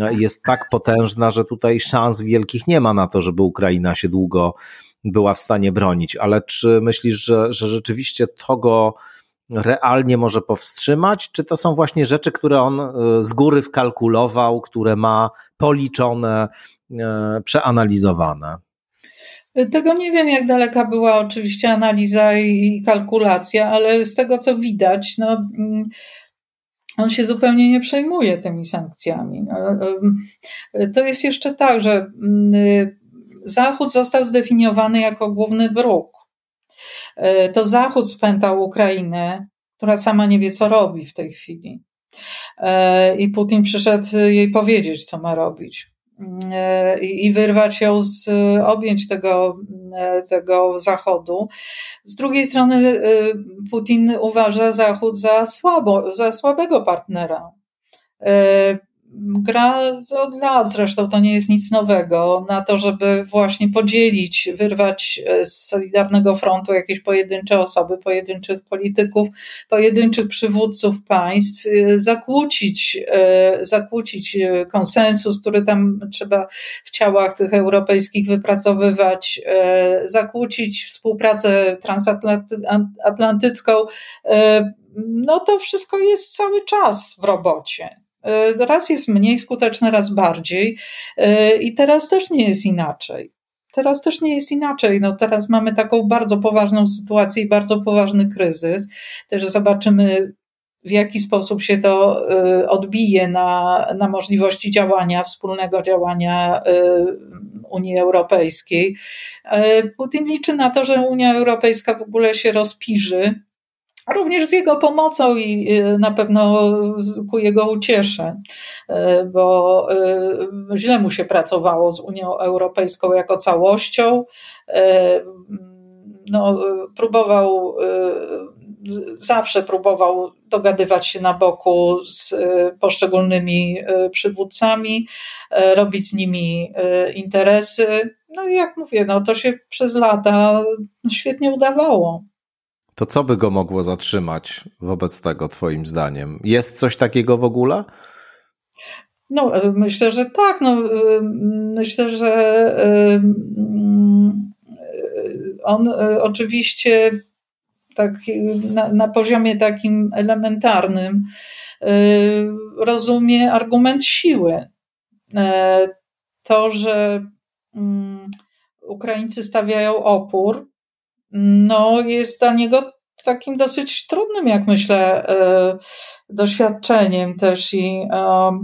e, jest tak potężna, że tutaj szans wielkich nie ma na to, żeby Ukraina się długo była w stanie bronić. Ale czy myślisz, że, że rzeczywiście tego realnie może powstrzymać, czy to są właśnie rzeczy, które on e, z góry wkalkulował, które ma policzone, e, przeanalizowane? Tego nie wiem, jak daleka była oczywiście analiza i kalkulacja, ale z tego co widać, no, mm, on się zupełnie nie przejmuje tymi sankcjami. No, to jest jeszcze tak, że mm, Zachód został zdefiniowany jako główny wróg E, to Zachód spętał Ukrainę, która sama nie wie, co robi w tej chwili. E, I Putin przyszedł jej powiedzieć, co ma robić. E, I wyrwać ją z objęć tego, tego Zachodu. Z drugiej strony, Putin uważa Zachód za, słabo, za słabego partnera gra od lat, zresztą to nie jest nic nowego, na to, żeby właśnie podzielić, wyrwać e, z Solidarnego Frontu jakieś pojedyncze osoby, pojedynczych polityków, pojedynczych przywódców państw, e, zakłócić, e, zakłócić konsensus, który tam trzeba w ciałach tych europejskich wypracowywać, zakłócić współpracę transatlantycką. No to wszystko jest cały czas w robocie. E, raz jest mniej skuteczne, raz bardziej. E, I teraz też nie jest inaczej. Teraz też nie jest inaczej. No teraz mamy taką bardzo poważną sytuację i bardzo poważny kryzys. Też zobaczymy, w jaki sposób się to odbije na, na możliwości działania, wspólnego działania Unii Europejskiej. Putin liczy na to, że Unia Europejska w ogóle się rozpiży również z jego pomocą i y, na pewno ku jego uciesze, y, bo y, źle mu się pracowało z Unią Europejską jako całością. No, próbował, zawsze próbował dogadywać się na boku z poszczególnymi przywódcami, robić z nimi interesy. No i jak mówię, no to się przez lata świetnie udawało. To co by go mogło zatrzymać wobec tego, Twoim zdaniem? Jest coś takiego w ogóle? No, e, myślę, że tak. No, e, myślę, że e, on oczywiście tak na, na poziomie takim elementarnym rozumie argument siły. To, że mm, Ukraińcy stawiają opór, no, jest dla niego takim dosyć trudnym, jak myślę, e, doświadczeniem też i e,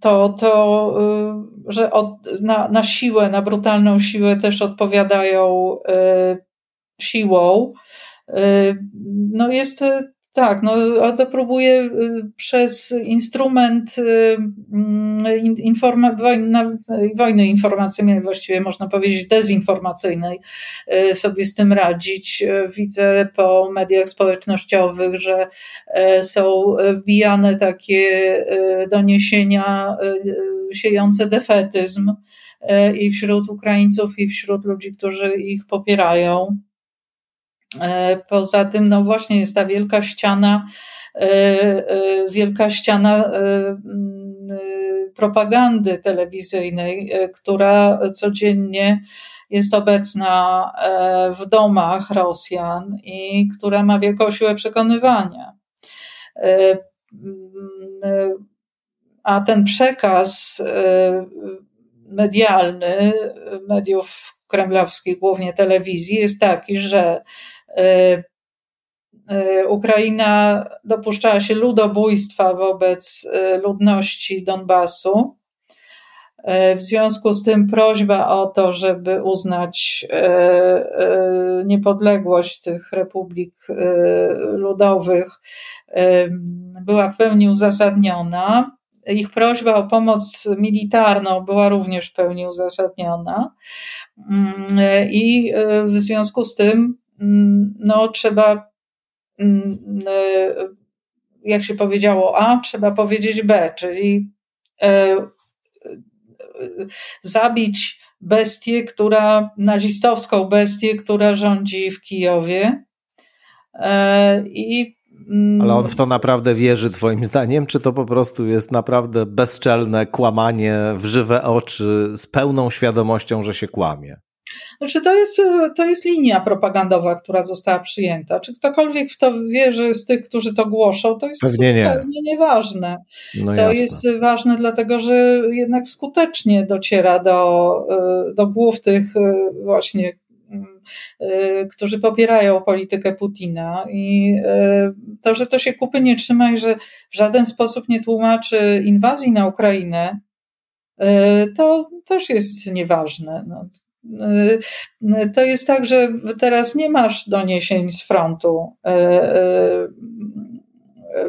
to, to e, że od, na, na siłę, na brutalną siłę też odpowiadają siłą, no jest tak, no to próbuje y, przez instrument y, mm, informa- wojny, wojny informacyjnej, właściwie można powiedzieć dezinformacyjnej, y, sobie z tym radzić. Widzę po mediach społecznościowych, że są wbijane takie doniesienia siejące defetyzm i wśród Ukraińców, i wśród ludzi, którzy ich popierają. E, poza tym, no właśnie jest ta wielka ściana, e, e, wielka ściana propagandy telewizyjnej, która codziennie jest obecna w domach Rosjan i która ma wielką siłę przekonywania. A ten przekaz medialny mediów kremlowskich, głównie telewizji, jest taki, że Ukraina dopuszczała się ludobójstwa wobec e, ludności Donbasu. W związku z tym prośba o to, żeby uznać niepodległość tych republik ludowych była w pełni uzasadniona. Ich prośba o pomoc militarną była również w pełni uzasadniona. Mm, I w związku z tym no trzeba, mm, e, jak się powiedziało A, trzeba powiedzieć B, czyli e, e, zabić bestię, która, nazistowską bestię, która rządzi w Kijowie. I mm, ale on w to naprawdę wierzy, Twoim zdaniem, czy to po prostu jest naprawdę bezczelne kłamanie w żywe oczy z pełną świadomością, że się kłamie? Znaczy to jest, to jest linia propagandowa, która została przyjęta. Czy ktokolwiek w to wierzy z tych, którzy to głoszą, to jest Pewnie zupełnie nie. nieważne. No to jasne. jest ważne dlatego, że jednak skutecznie dociera do, do głów tych e, właśnie e, którzy popierają politykę Putina i e, to, że to się kupy nie trzyma i że w żaden sposób nie tłumaczy inwazji na Ukrainę, to też jest nieważne. No, to jest tak, że teraz nie masz doniesień z frontu y, y,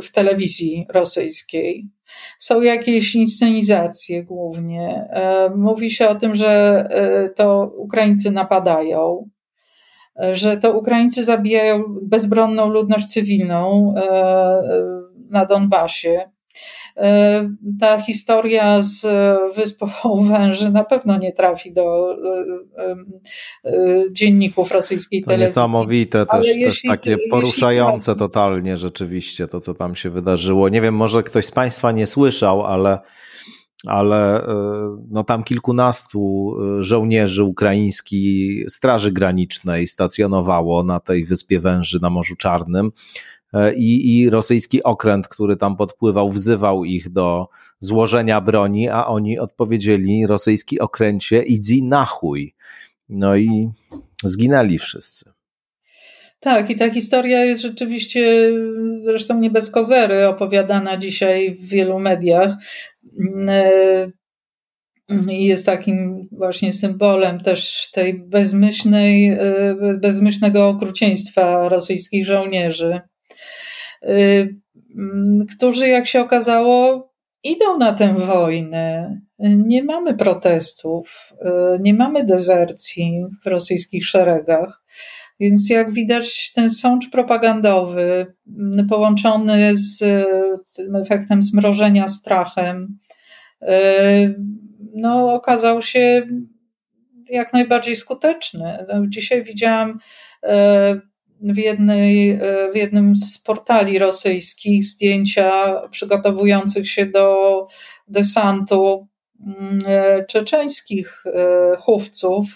w telewizji rosyjskiej. Są jakieś inscenizacje głównie. Mówi się o tym, że to Ukraińcy napadają, że to Ukraińcy zabijają bezbronną ludność cywilną na Donbasie. E, ta historia z wyspą Węży na pewno nie trafi do e, e, dzienników rosyjskiej to telewizji. Niesamowite, też, jeśli, też takie poruszające jeśli... totalnie rzeczywiście to, co tam się wydarzyło. Nie wiem, może ktoś z Państwa nie słyszał, ale ale no tam kilkunastu żołnierzy ukraińskiej Straży Granicznej stacjonowało na tej wyspie Węży na Morzu Czarnym. E, i, i rosyjski okręt, który tam podpływał, wzywał ich do złożenia broni, a oni odpowiedzieli rosyjski okręcie idzi na chuj. No i zginęli wszyscy. Tak, i ta historia jest rzeczywiście, zresztą nie bez kozery, opowiadana dzisiaj w wielu mediach. I jest takim właśnie symbolem też tej bezmyślnej, bezmyślnego okrucieństwa rosyjskich żołnierzy, którzy, jak się okazało, idą na tę wojnę. Nie mamy protestów, nie mamy dezercji w rosyjskich szeregach. Więc jak widać, ten sącz propagandowy, połączony z tym efektem zmrożenia strachem, no, okazał się jak najbardziej skuteczny. No, dzisiaj widziałam w, jednej, w jednym z portali rosyjskich zdjęcia przygotowujących się do desantu mm, czeczeńskich chówców.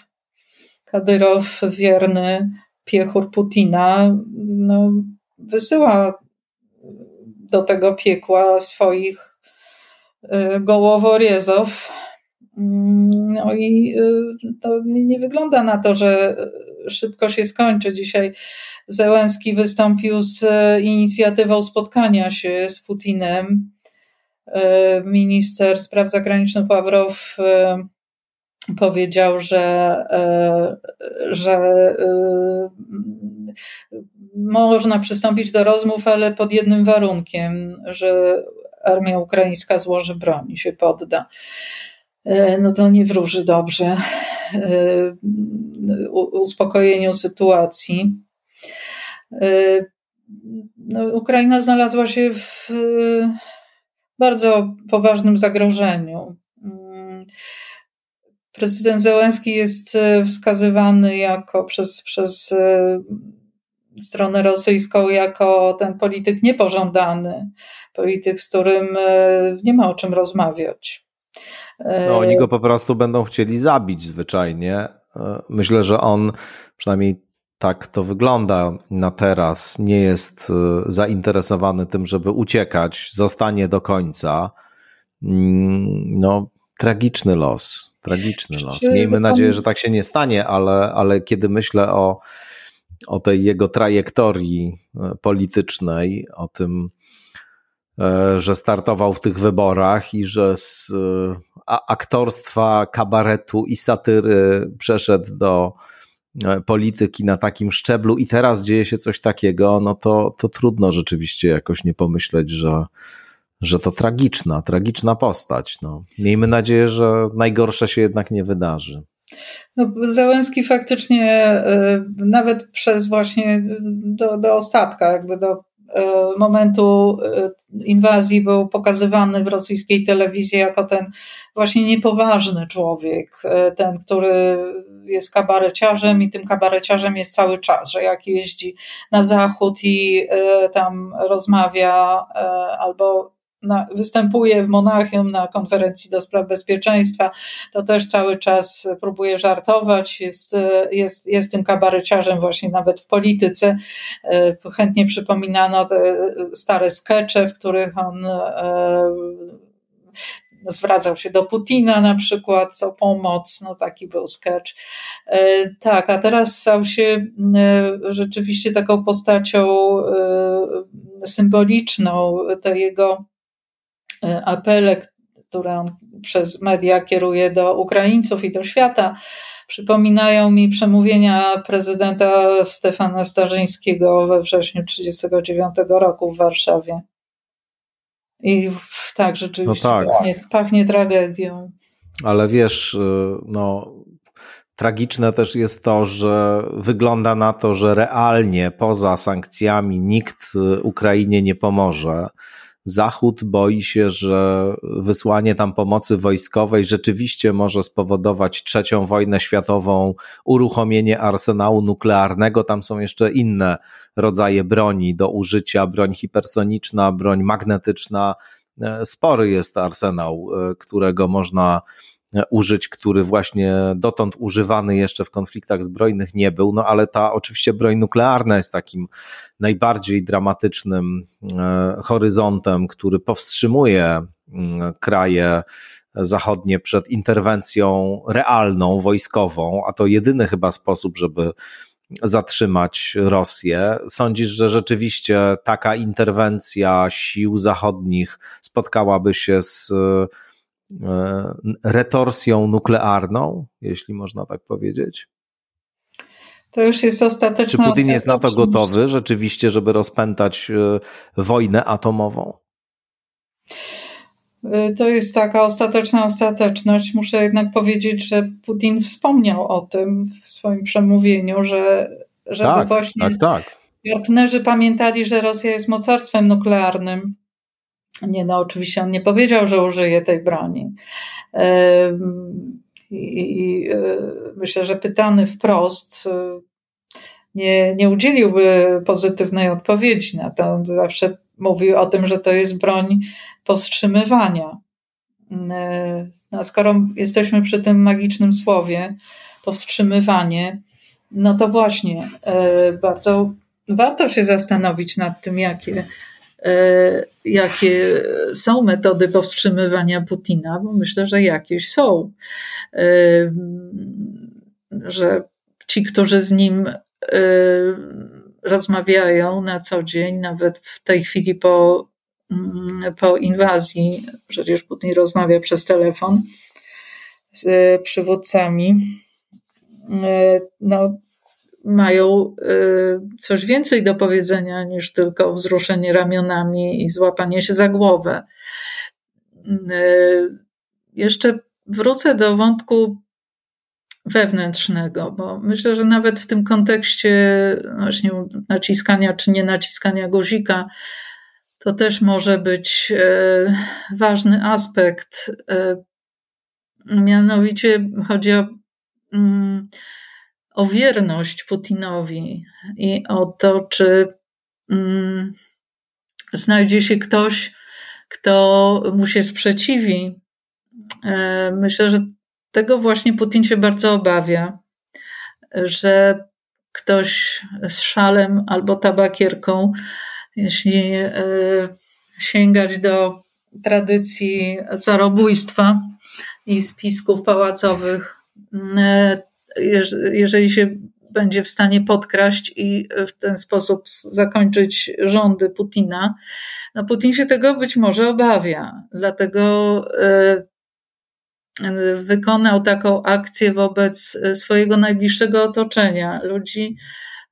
Kadyrow wierny piechur Putina no, wysyła do tego piekła swoich gołoworezów. Mm, no i y, to nie wygląda na to, że szybko się skończy. Dzisiaj Zełenski wystąpił z inicjatywą spotkania się z Putinem. Y, minister spraw zagranicznych Ławrow powiedział, że, że można przystąpić do rozmów, ale pod jednym warunkiem, że armia ukraińska złoży broń i się podda. E, no to nie wróży dobrze uspokojeniu sytuacji. No, Ukraina znalazła się w bardzo poważnym zagrożeniu. Prezydent Zełenski jest e, wskazywany jako przez, przez e, stronę rosyjską jako ten polityk niepożądany, polityk, z którym e, nie ma o czym rozmawiać. No, oni go po prostu będą chcieli zabić zwyczajnie. Myślę, że on przynajmniej tak to wygląda na teraz, nie jest zainteresowany tym, żeby uciekać, zostanie do końca. Mm, no, tragiczny los Tragiczny los. Miejmy nadzieję, że tak się nie stanie, ale, ale kiedy myślę o, o tej jego trajektorii e, politycznej, o tym, e, że startował w tych wyborach i że z e, aktorstwa, kabaretu i satyry przeszedł do polityki na takim szczeblu i teraz dzieje się coś takiego, no to, to trudno rzeczywiście jakoś nie pomyśleć, że, że to tragiczna, tragiczna postać. No. Miejmy nadzieję, że najgorsze się jednak nie wydarzy. No, Załęski faktycznie nawet przez właśnie do, do ostatka, jakby do momentu y, inwazji był pokazywany w rosyjskiej telewizji jako ten właśnie niepoważny człowiek, ten, który jest kabareciarzem i tym kabareciarzem jest cały czas, że jak jeździ na zachód i tam rozmawia albo na, występuje w Monachium na konferencji do spraw bezpieczeństwa, to też cały czas próbuje żartować, jest, jest, jest tym kabareciarzem właśnie nawet w polityce. E, chętnie przypominano te stare skecze, w których on e, zwracał się do Putina na przykład o pomoc, no taki był sketch. E, tak, a teraz stał się rzeczywiście taką postacią symboliczną, te jego apele, które on przez media kieruje do Ukraińców i do świata, przypominają mi przemówienia prezydenta Stefana Starzyńskiego we wrześniu 1939 roku w Warszawie. I tak, rzeczywiście no tak. Pachnie, pachnie tragedią. Ale wiesz, y, no, tragiczne też jest to, że wygląda na to, że realnie poza sankcjami nikt y, Ukrainie nie pomoże. Zachód boi się, że wysłanie tam pomocy wojskowej rzeczywiście może spowodować trzecią wojnę światową, uruchomienie arsenału nuklearnego. Tam są jeszcze inne rodzaje broni do użycia, broń hipersoniczna, broń magnetyczna. E, spory jest arsenał, e, którego można użyć, który właśnie dotąd używany jeszcze w konfliktach zbrojnych nie był, no ale ta oczywiście broń nuklearna jest takim najbardziej dramatycznym e, horyzontem, który powstrzymuje mm, kraje zachodnie przed interwencją realną, wojskową, a to jedyny chyba sposób, żeby zatrzymać Rosję. Sądzisz, że rzeczywiście taka interwencja sił zachodnich spotkałaby się z e, retorsją nuklearną, jeśli można tak powiedzieć? To już jest ostateczna. Czy Putin jest na to gotowy rzeczywiście, żeby rozpętać e, wojnę atomową? E, to jest taka ostateczna ostateczność. Muszę jednak powiedzieć, że Putin wspomniał o tym w swoim przemówieniu, że żeby tak, właśnie tak, tak. partnerzy pamiętali, że Rosja jest mocarstwem nuklearnym. Nie, no oczywiście on nie powiedział, że użyje tej broni. I, e, myślę, że pytany wprost e, nie, nie udzieliłby pozytywnej odpowiedzi na to. On zawsze mówił o tym, że to jest broń powstrzymywania. E, no, skoro jesteśmy przy tym magicznym słowie, powstrzymywanie, no to właśnie bardzo warto się zastanowić nad tym, jakie jakie są metody powstrzymywania Putina, bo myślę, że jakieś są. E, że ci, którzy z nim e, rozmawiają na co dzień, nawet w tej chwili po, mm, po inwazji, przecież Putin rozmawia przez telefon z przywódcami, no, mają y, coś więcej do powiedzenia niż tylko wzruszenie ramionami i złapanie się za głowę. Y, jeszcze wrócę do wątku wewnętrznego, bo myślę, że nawet w tym kontekście właśnie naciskania czy nie naciskania guzika, to też może być y, ważny aspekt. Mianowicie chodzi o mm, o wierność Putinowi i o to, czy mm, znajdzie się ktoś, kto mu się sprzeciwi. E, myślę, że tego właśnie Putin się bardzo obawia, że ktoś z szalem albo tabakierką, jeśli e, sięgać do tradycji carobójstwa i spisków pałacowych, e, jeżeli się będzie w stanie podkraść i w ten sposób zakończyć rządy Putina. No Putin się tego być może obawia, dlatego e, wykonał taką akcję wobec swojego najbliższego otoczenia, ludzi,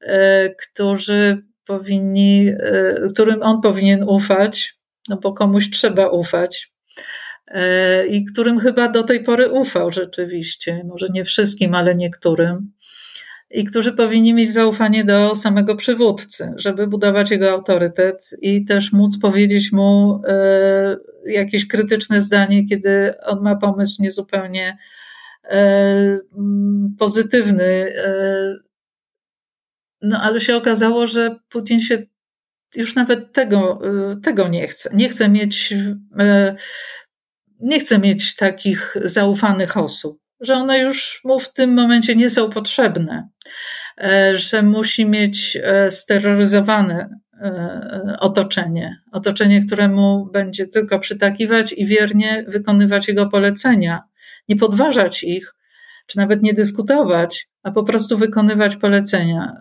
e, którzy powinni, e, którym on powinien ufać, no bo komuś trzeba ufać. E, i którym chyba do tej pory ufał rzeczywiście, może nie wszystkim, ale niektórym, i którzy powinni mieć zaufanie do samego przywódcy, żeby budować jego autorytet i też móc powiedzieć mu e, jakieś krytyczne zdanie, kiedy on ma pomysł niezupełnie e, pozytywny. No ale się okazało, że Putin się już nawet tego, tego nie chce. Nie chce mieć nie chce mieć takich zaufanych osób, że one już mu w tym momencie nie są potrzebne, e, że musi mieć e, steroryzowane e, otoczenie, otoczenie, któremu będzie tylko przytakiwać i wiernie wykonywać jego polecenia, nie podważać ich, czy nawet nie dyskutować, a po prostu wykonywać polecenia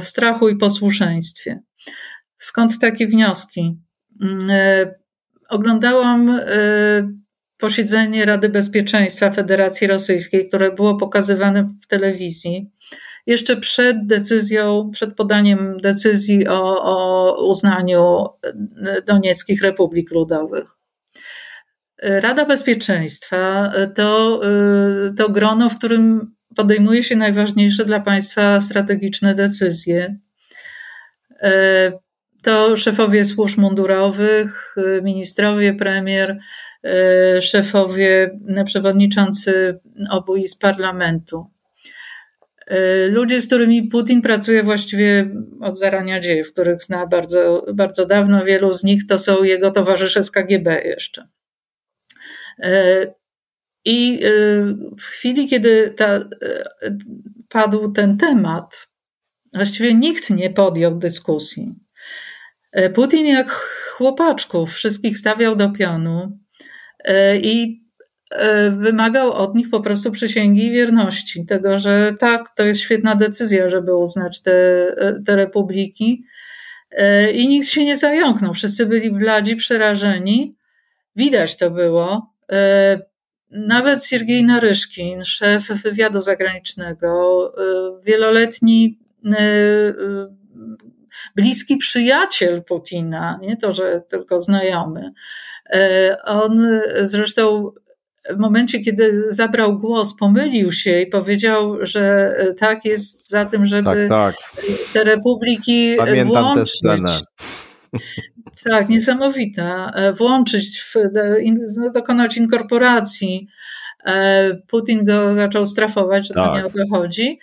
w strachu i posłuszeństwie. Skąd takie wnioski? Mm, oglądałam posiedzenie Rady Bezpieczeństwa Federacji Rosyjskiej, które było pokazywane w telewizji, jeszcze przed decyzją, przed podaniem decyzji o, o uznaniu Donieckich Republik Ludowych. Rada Bezpieczeństwa to, to grono, w którym podejmuje się najważniejsze dla państwa strategiczne decyzje. To szefowie służb mundurowych, ministrowie, premier, szefowie, przewodniczący obu izb parlamentu. E, ludzie, z którymi Putin pracuje właściwie od zarania dziejów, których zna bardzo, bardzo dawno, wielu z nich to są jego towarzysze z KGB jeszcze. I w chwili, kiedy ta, padł ten temat, właściwie nikt nie podjął dyskusji. Putin jak chłopaczków wszystkich stawiał do pionu, I wymagał od nich po prostu przysięgi wierności, tego, że tak, to jest świetna decyzja, żeby uznać te, te republiki. I nikt się nie zająknął. Wszyscy byli bladzi, przerażeni. Widać to było. Nawet Siergiej Naryszkin, szef wywiadu zagranicznego, wieloletni bliski przyjaciel Putina, nie to, że tylko znajomy. E, on zresztą w momencie, kiedy zabrał głos, pomylił się i powiedział, że tak jest za tym, żeby tak, tak. te republiki Pamiętam włączyć. tę scenę. Tak, niesamowita. E, włączyć, w, no, dokonać inkorporacji. E, Putin go zaczął strafować, że tak. to nie o to chodzi.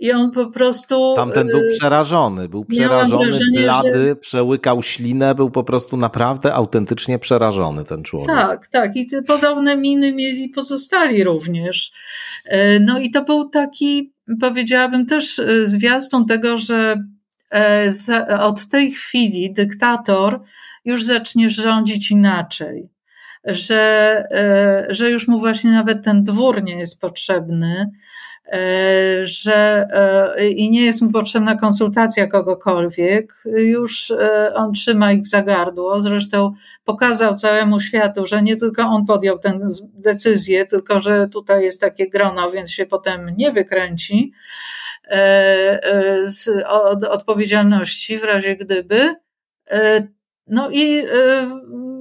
I on po prostu. Tamten był y, przerażony, był przerażony, wrażenie, blady, że... przełykał ślinę, był po prostu naprawdę autentycznie przerażony ten człowiek. Tak, tak. I te podobne miny mieli pozostali również. E, no i to był taki, powiedziałabym też e, zwiastun tego, że e, od tej chwili dyktator już zacznie rządzić inaczej. Że, że już mu właśnie nawet ten dwór nie jest potrzebny, E, że e, i nie jest mu potrzebna konsultacja kogokolwiek, już e, on trzyma ich za gardło. Zresztą pokazał całemu światu, że nie tylko on podjął tę decyzję, tylko że tutaj jest takie grono, więc się potem nie wykręci z odpowiedzialności w razie gdyby. No i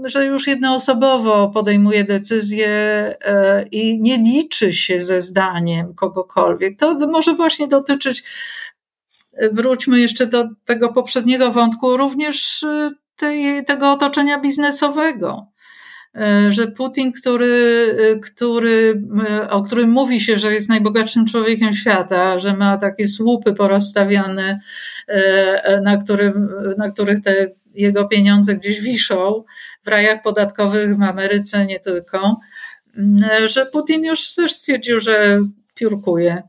że już jednoosobowo podejmuje decyzje e, i nie liczy się ze zdaniem kogokolwiek. To może właśnie dotyczyć, e, wróćmy jeszcze do tego poprzedniego wątku, również e, tej, tego otoczenia biznesowego że Putin, który, który, o którym mówi się, że jest najbogatszym człowiekiem świata, że ma takie słupy porozstawiane, na, którym, na których te jego pieniądze gdzieś wiszą, w rajach podatkowych w Ameryce, nie tylko, mm, że Putin już też stwierdził, że piórkuje,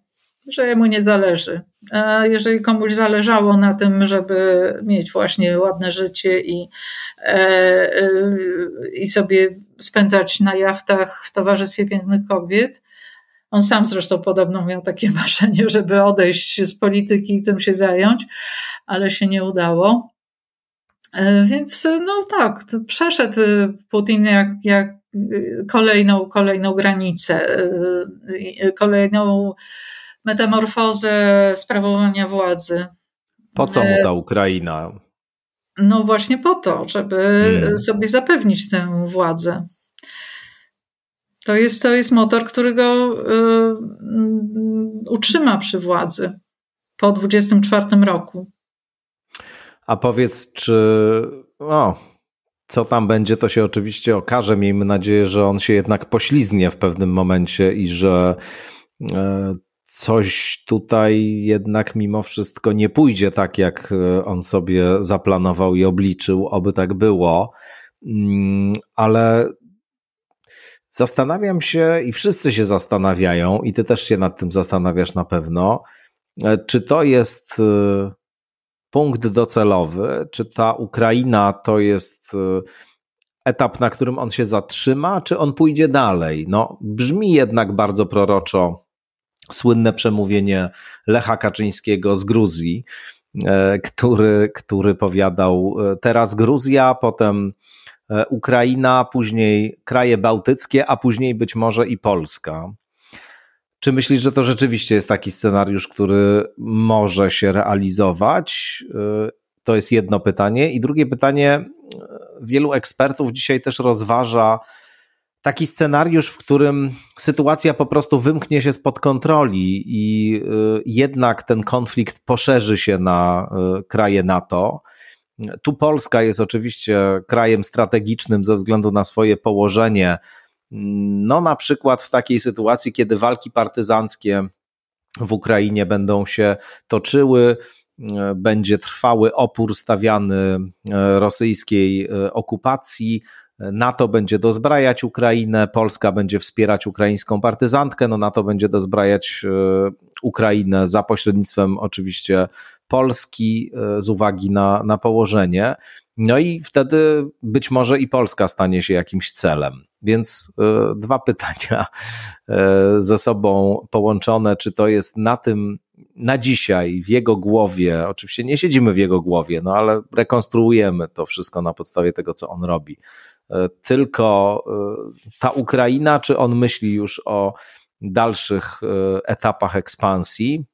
że mu nie zależy. A jeżeli komuś zależało na tym, żeby mieć właśnie ładne życie i, e, e, i sobie spędzać na jachtach w towarzystwie pięknych kobiet, on sam zresztą podobno miał takie marzenie, żeby odejść z polityki i tym się zająć, ale się nie udało. E, więc no tak, przeszedł Putin jak, jak kolejną, kolejną granicę, e, kolejną metamorfozę sprawowania władzy. Po co mu e, ta Ukraina? No właśnie po to, żeby hmm. sobie zapewnić tę władzę. To jest, to jest motor, który go y, utrzyma przy władzy po 24 roku. A powiedz, czy o, co tam będzie, to się oczywiście okaże. Miejmy nadzieję, że on się jednak poślizgnie w pewnym momencie i że e, coś tutaj jednak mimo wszystko nie pójdzie tak, jak e, on sobie zaplanował i obliczył, oby tak było. Mm, ale zastanawiam się i wszyscy się zastanawiają, i ty też się nad tym zastanawiasz na pewno, e, czy to jest punkt docelowy? Czy ta Ukraina to jest y, etap, na którym on się zatrzyma, czy on pójdzie dalej? No, brzmi jednak bardzo proroczo słynne przemówienie Lecha Kaczyńskiego z Gruzji, e, który, który powiadał e, teraz Gruzja, potem e, Ukraina, później kraje bałtyckie, a później być może i Polska. Czy myślisz, że to rzeczywiście jest taki scenariusz, który może się realizować? Y, to jest jedno pytanie. I drugie pytanie, y, wielu ekspertów dzisiaj też rozważa taki scenariusz, w którym sytuacja po prostu wymknie się spod kontroli i y, jednak ten konflikt poszerzy się na kraje NATO. Tu Polska jest oczywiście krajem strategicznym ze względu na swoje położenie no, na przykład w takiej sytuacji, kiedy walki partyzanckie w Ukrainie będą się toczyły, e, będzie trwały opór stawiany e, rosyjskiej e, okupacji. NATO będzie dozbrajać Ukrainę, Polska będzie wspierać ukraińską partyzantkę, no NATO będzie dozbrajać Ukrainę za pośrednictwem oczywiście Polski z uwagi na, na położenie. No i wtedy być może i Polska stanie się jakimś celem. Więc y, dwa pytania y, ze sobą połączone, czy to jest na tym, na dzisiaj, w jego głowie, oczywiście nie siedzimy w jego głowie, no ale rekonstruujemy to wszystko na podstawie tego, co on robi. Y, tylko ta Ukraina, czy on myśli już o dalszych etapach ekspansji?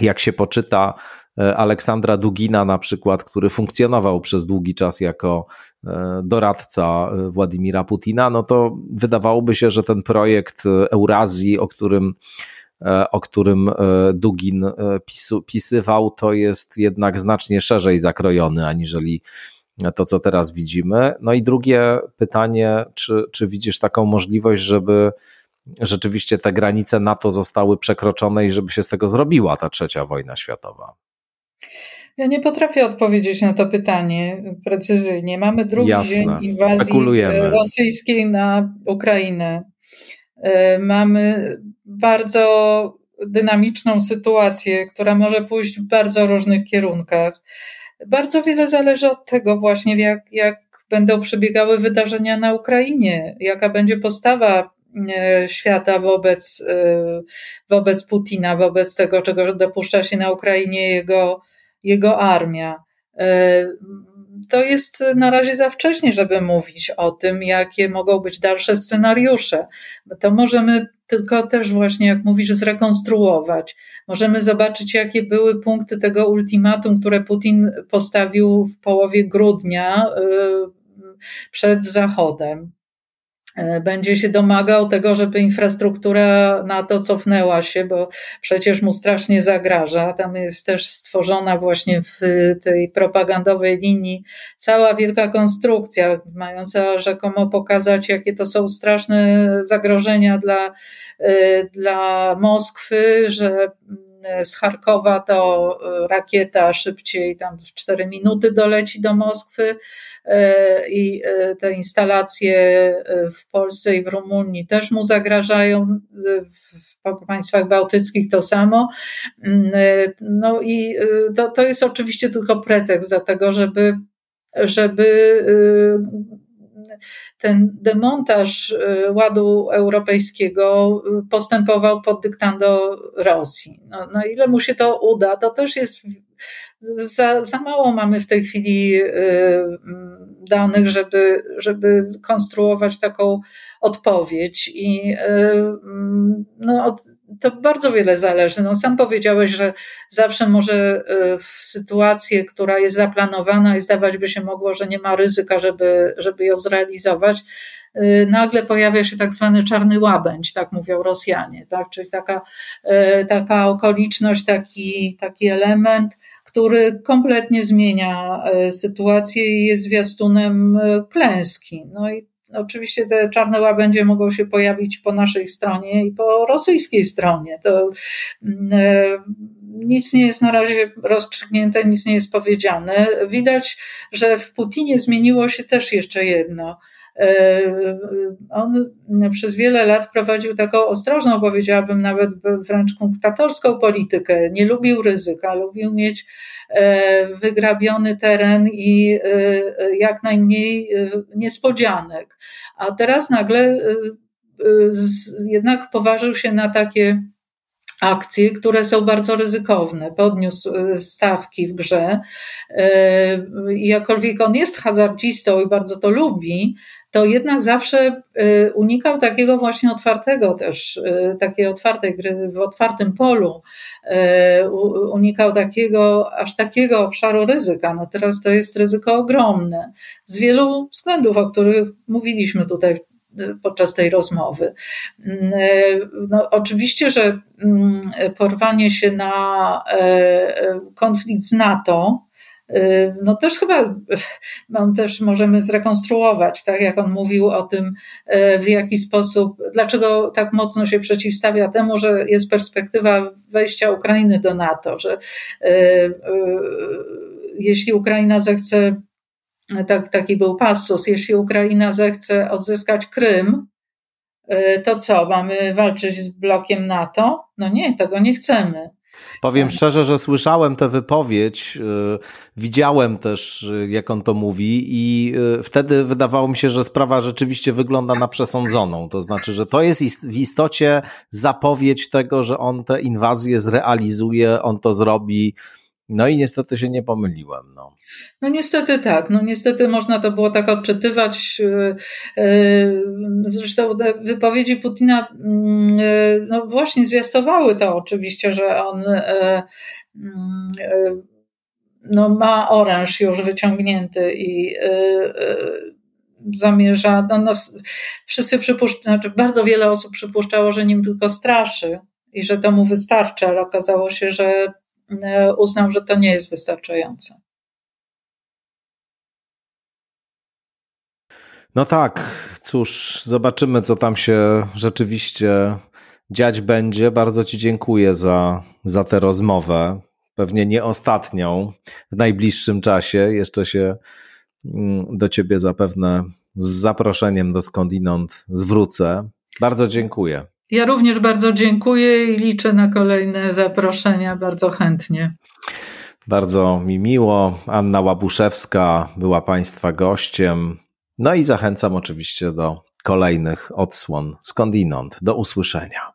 Jak się poczyta Aleksandra Dugina na przykład, który funkcjonował przez długi czas jako e, doradca e, Władimira Putina, no to wydawałoby się, że ten projekt Eurazji, o którym o którym Dugin pisywał, to jest jednak znacznie szerzej zakrojony aniżeli to, co teraz widzimy. No i drugie pytanie, czy, czy widzisz taką możliwość, żeby rzeczywiście te granice NATO zostały przekroczone i żeby się z tego zrobiła ta trzecia wojna światowa? Ja nie potrafię odpowiedzieć na to pytanie precyzyjnie. Mamy drugi Jasne. dzień inwazji rosyjskiej na Ukrainę. E, mamy bardzo dynamiczną sytuację, która może pójść w bardzo różnych kierunkach. Bardzo wiele zależy od tego właśnie, jak, jak będą przebiegały wydarzenia na Ukrainie, jaka będzie postawa e, świata wobec, e, wobec Putina, wobec tego, czego dopuszcza się na Ukrainie jego jego armia. E, to jest na razie za wcześnie, żeby mówić o tym, jakie mogą być dalsze scenariusze. To możemy tylko też właśnie, jak mówisz, zrekonstruować. Możemy zobaczyć, jakie były punkty tego ultimatum, które Putin postawił w połowie grudnia e, przed Zachodem. E, będzie się domagał tego, żeby infrastruktura NATO cofnęła się, bo przecież mu strasznie zagraża. Tam jest też stworzona właśnie w tej propagandowej linii cała wielka konstrukcja, mająca rzekomo pokazać, jakie to są straszne zagrożenia dla, e, dla Moskwy, że z Charkowa to rakieta szybciej, tam w 4 minuty doleci do Moskwy e, i e, te instalacje e, w Polsce i w Rumunii też mu zagrażają. W państwach bałtyckich to samo. Mm, no i to, to jest oczywiście tylko pretekst do tego, żeby żeby ten demontaż ładu europejskiego postępował pod dyktando Rosji. No, no ile mu się to uda, to też jest za, za mało mamy w tej chwili y, danych, żeby, żeby konstruować taką odpowiedź. I no, to bardzo wiele zależy. No, sam powiedziałeś, że zawsze może y, w sytuacji, która jest zaplanowana i zdawać by się mogło, że nie ma ryzyka, żeby, żeby ją zrealizować, y, nagle pojawia się tak zwany czarny łabędź, tak mówią Rosjanie, tak? czyli taka, taka okoliczność, taki, taki element, który kompletnie zmienia sytuację i jest zwiastunem klęski. No i Oczywiście te czarne łabędzie mogą się pojawić po naszej stronie i po rosyjskiej stronie. To mm, e, nic nie jest na razie rozstrzygnięte, nic nie jest powiedziane. Widać, że w Putinie zmieniło się też jeszcze jedno. E, on przez wiele lat prowadził taką ostrożną, powiedziałabym nawet wręcz kunktatorską politykę. Nie lubił ryzyka, lubił mieć e, wygrabiony teren i e, jak najmniej niespodzianek. A teraz nagle jednak poważył się na takie akcje, które są bardzo ryzykowne. Podniósł stawki w grze. Jakkolwiek on jest hazardzistą i bardzo to lubi, to jednak zawsze y, unikał takiego właśnie otwartego też, y, takiej otwartej gry w otwartym polu, y, unikał takiego, aż takiego obszaru ryzyka. No teraz to jest ryzyko ogromne z wielu względów, o których mówiliśmy tutaj podczas tej rozmowy. Mm, no, oczywiście, że mm, porwanie się na konflikt z NATO, no też chyba on też możemy zrekonstruować, tak jak on mówił o tym, y, w jaki sposób, dlaczego tak mocno się przeciwstawia temu, że jest perspektywa wejścia Ukrainy do NATO, że y, jeśli Ukraina zechce, tak, taki był passus, jeśli Ukraina zechce odzyskać Krym, to co, mamy walczyć z blokiem NATO? No nie, tego nie chcemy. Powiem szczerze, że słyszałem tę wypowiedź, y, widziałem też, y, jak on to mówi, i y, wtedy wydawało mi się, że sprawa rzeczywiście wygląda na przesądzoną. To znaczy, że to jest w istocie zapowiedź tego, że on tę inwazję zrealizuje, on to zrobi. No i niestety się nie pomyliłem. No. no niestety tak, no niestety można to było tak odczytywać. Y, y, zresztą te wypowiedzi Putina mm, y, no właśnie zwiastowały to oczywiście, że on no ma oręż już wyciągnięty i zamierza, no, no wszyscy przypuszczają, znaczy bardzo wiele osób przypuszczało, że nim tylko straszy i że to mu wystarczy, ale okazało się, że uznał, że to nie jest wystarczające. No tak, cóż, zobaczymy, co tam się rzeczywiście dziać będzie. Bardzo Ci dziękuję za, za tę rozmowę. Pewnie nie ostatnią w najbliższym czasie. Jeszcze się mm, do Ciebie zapewne z zaproszeniem do skądinąd zwrócę. Bardzo dziękuję. Ja również bardzo dziękuję i liczę na kolejne zaproszenia bardzo chętnie. Bardzo mi miło. Anna Łabuszewska była Państwa gościem. No i zachęcam oczywiście do kolejnych odsłon skądinąd. Do usłyszenia.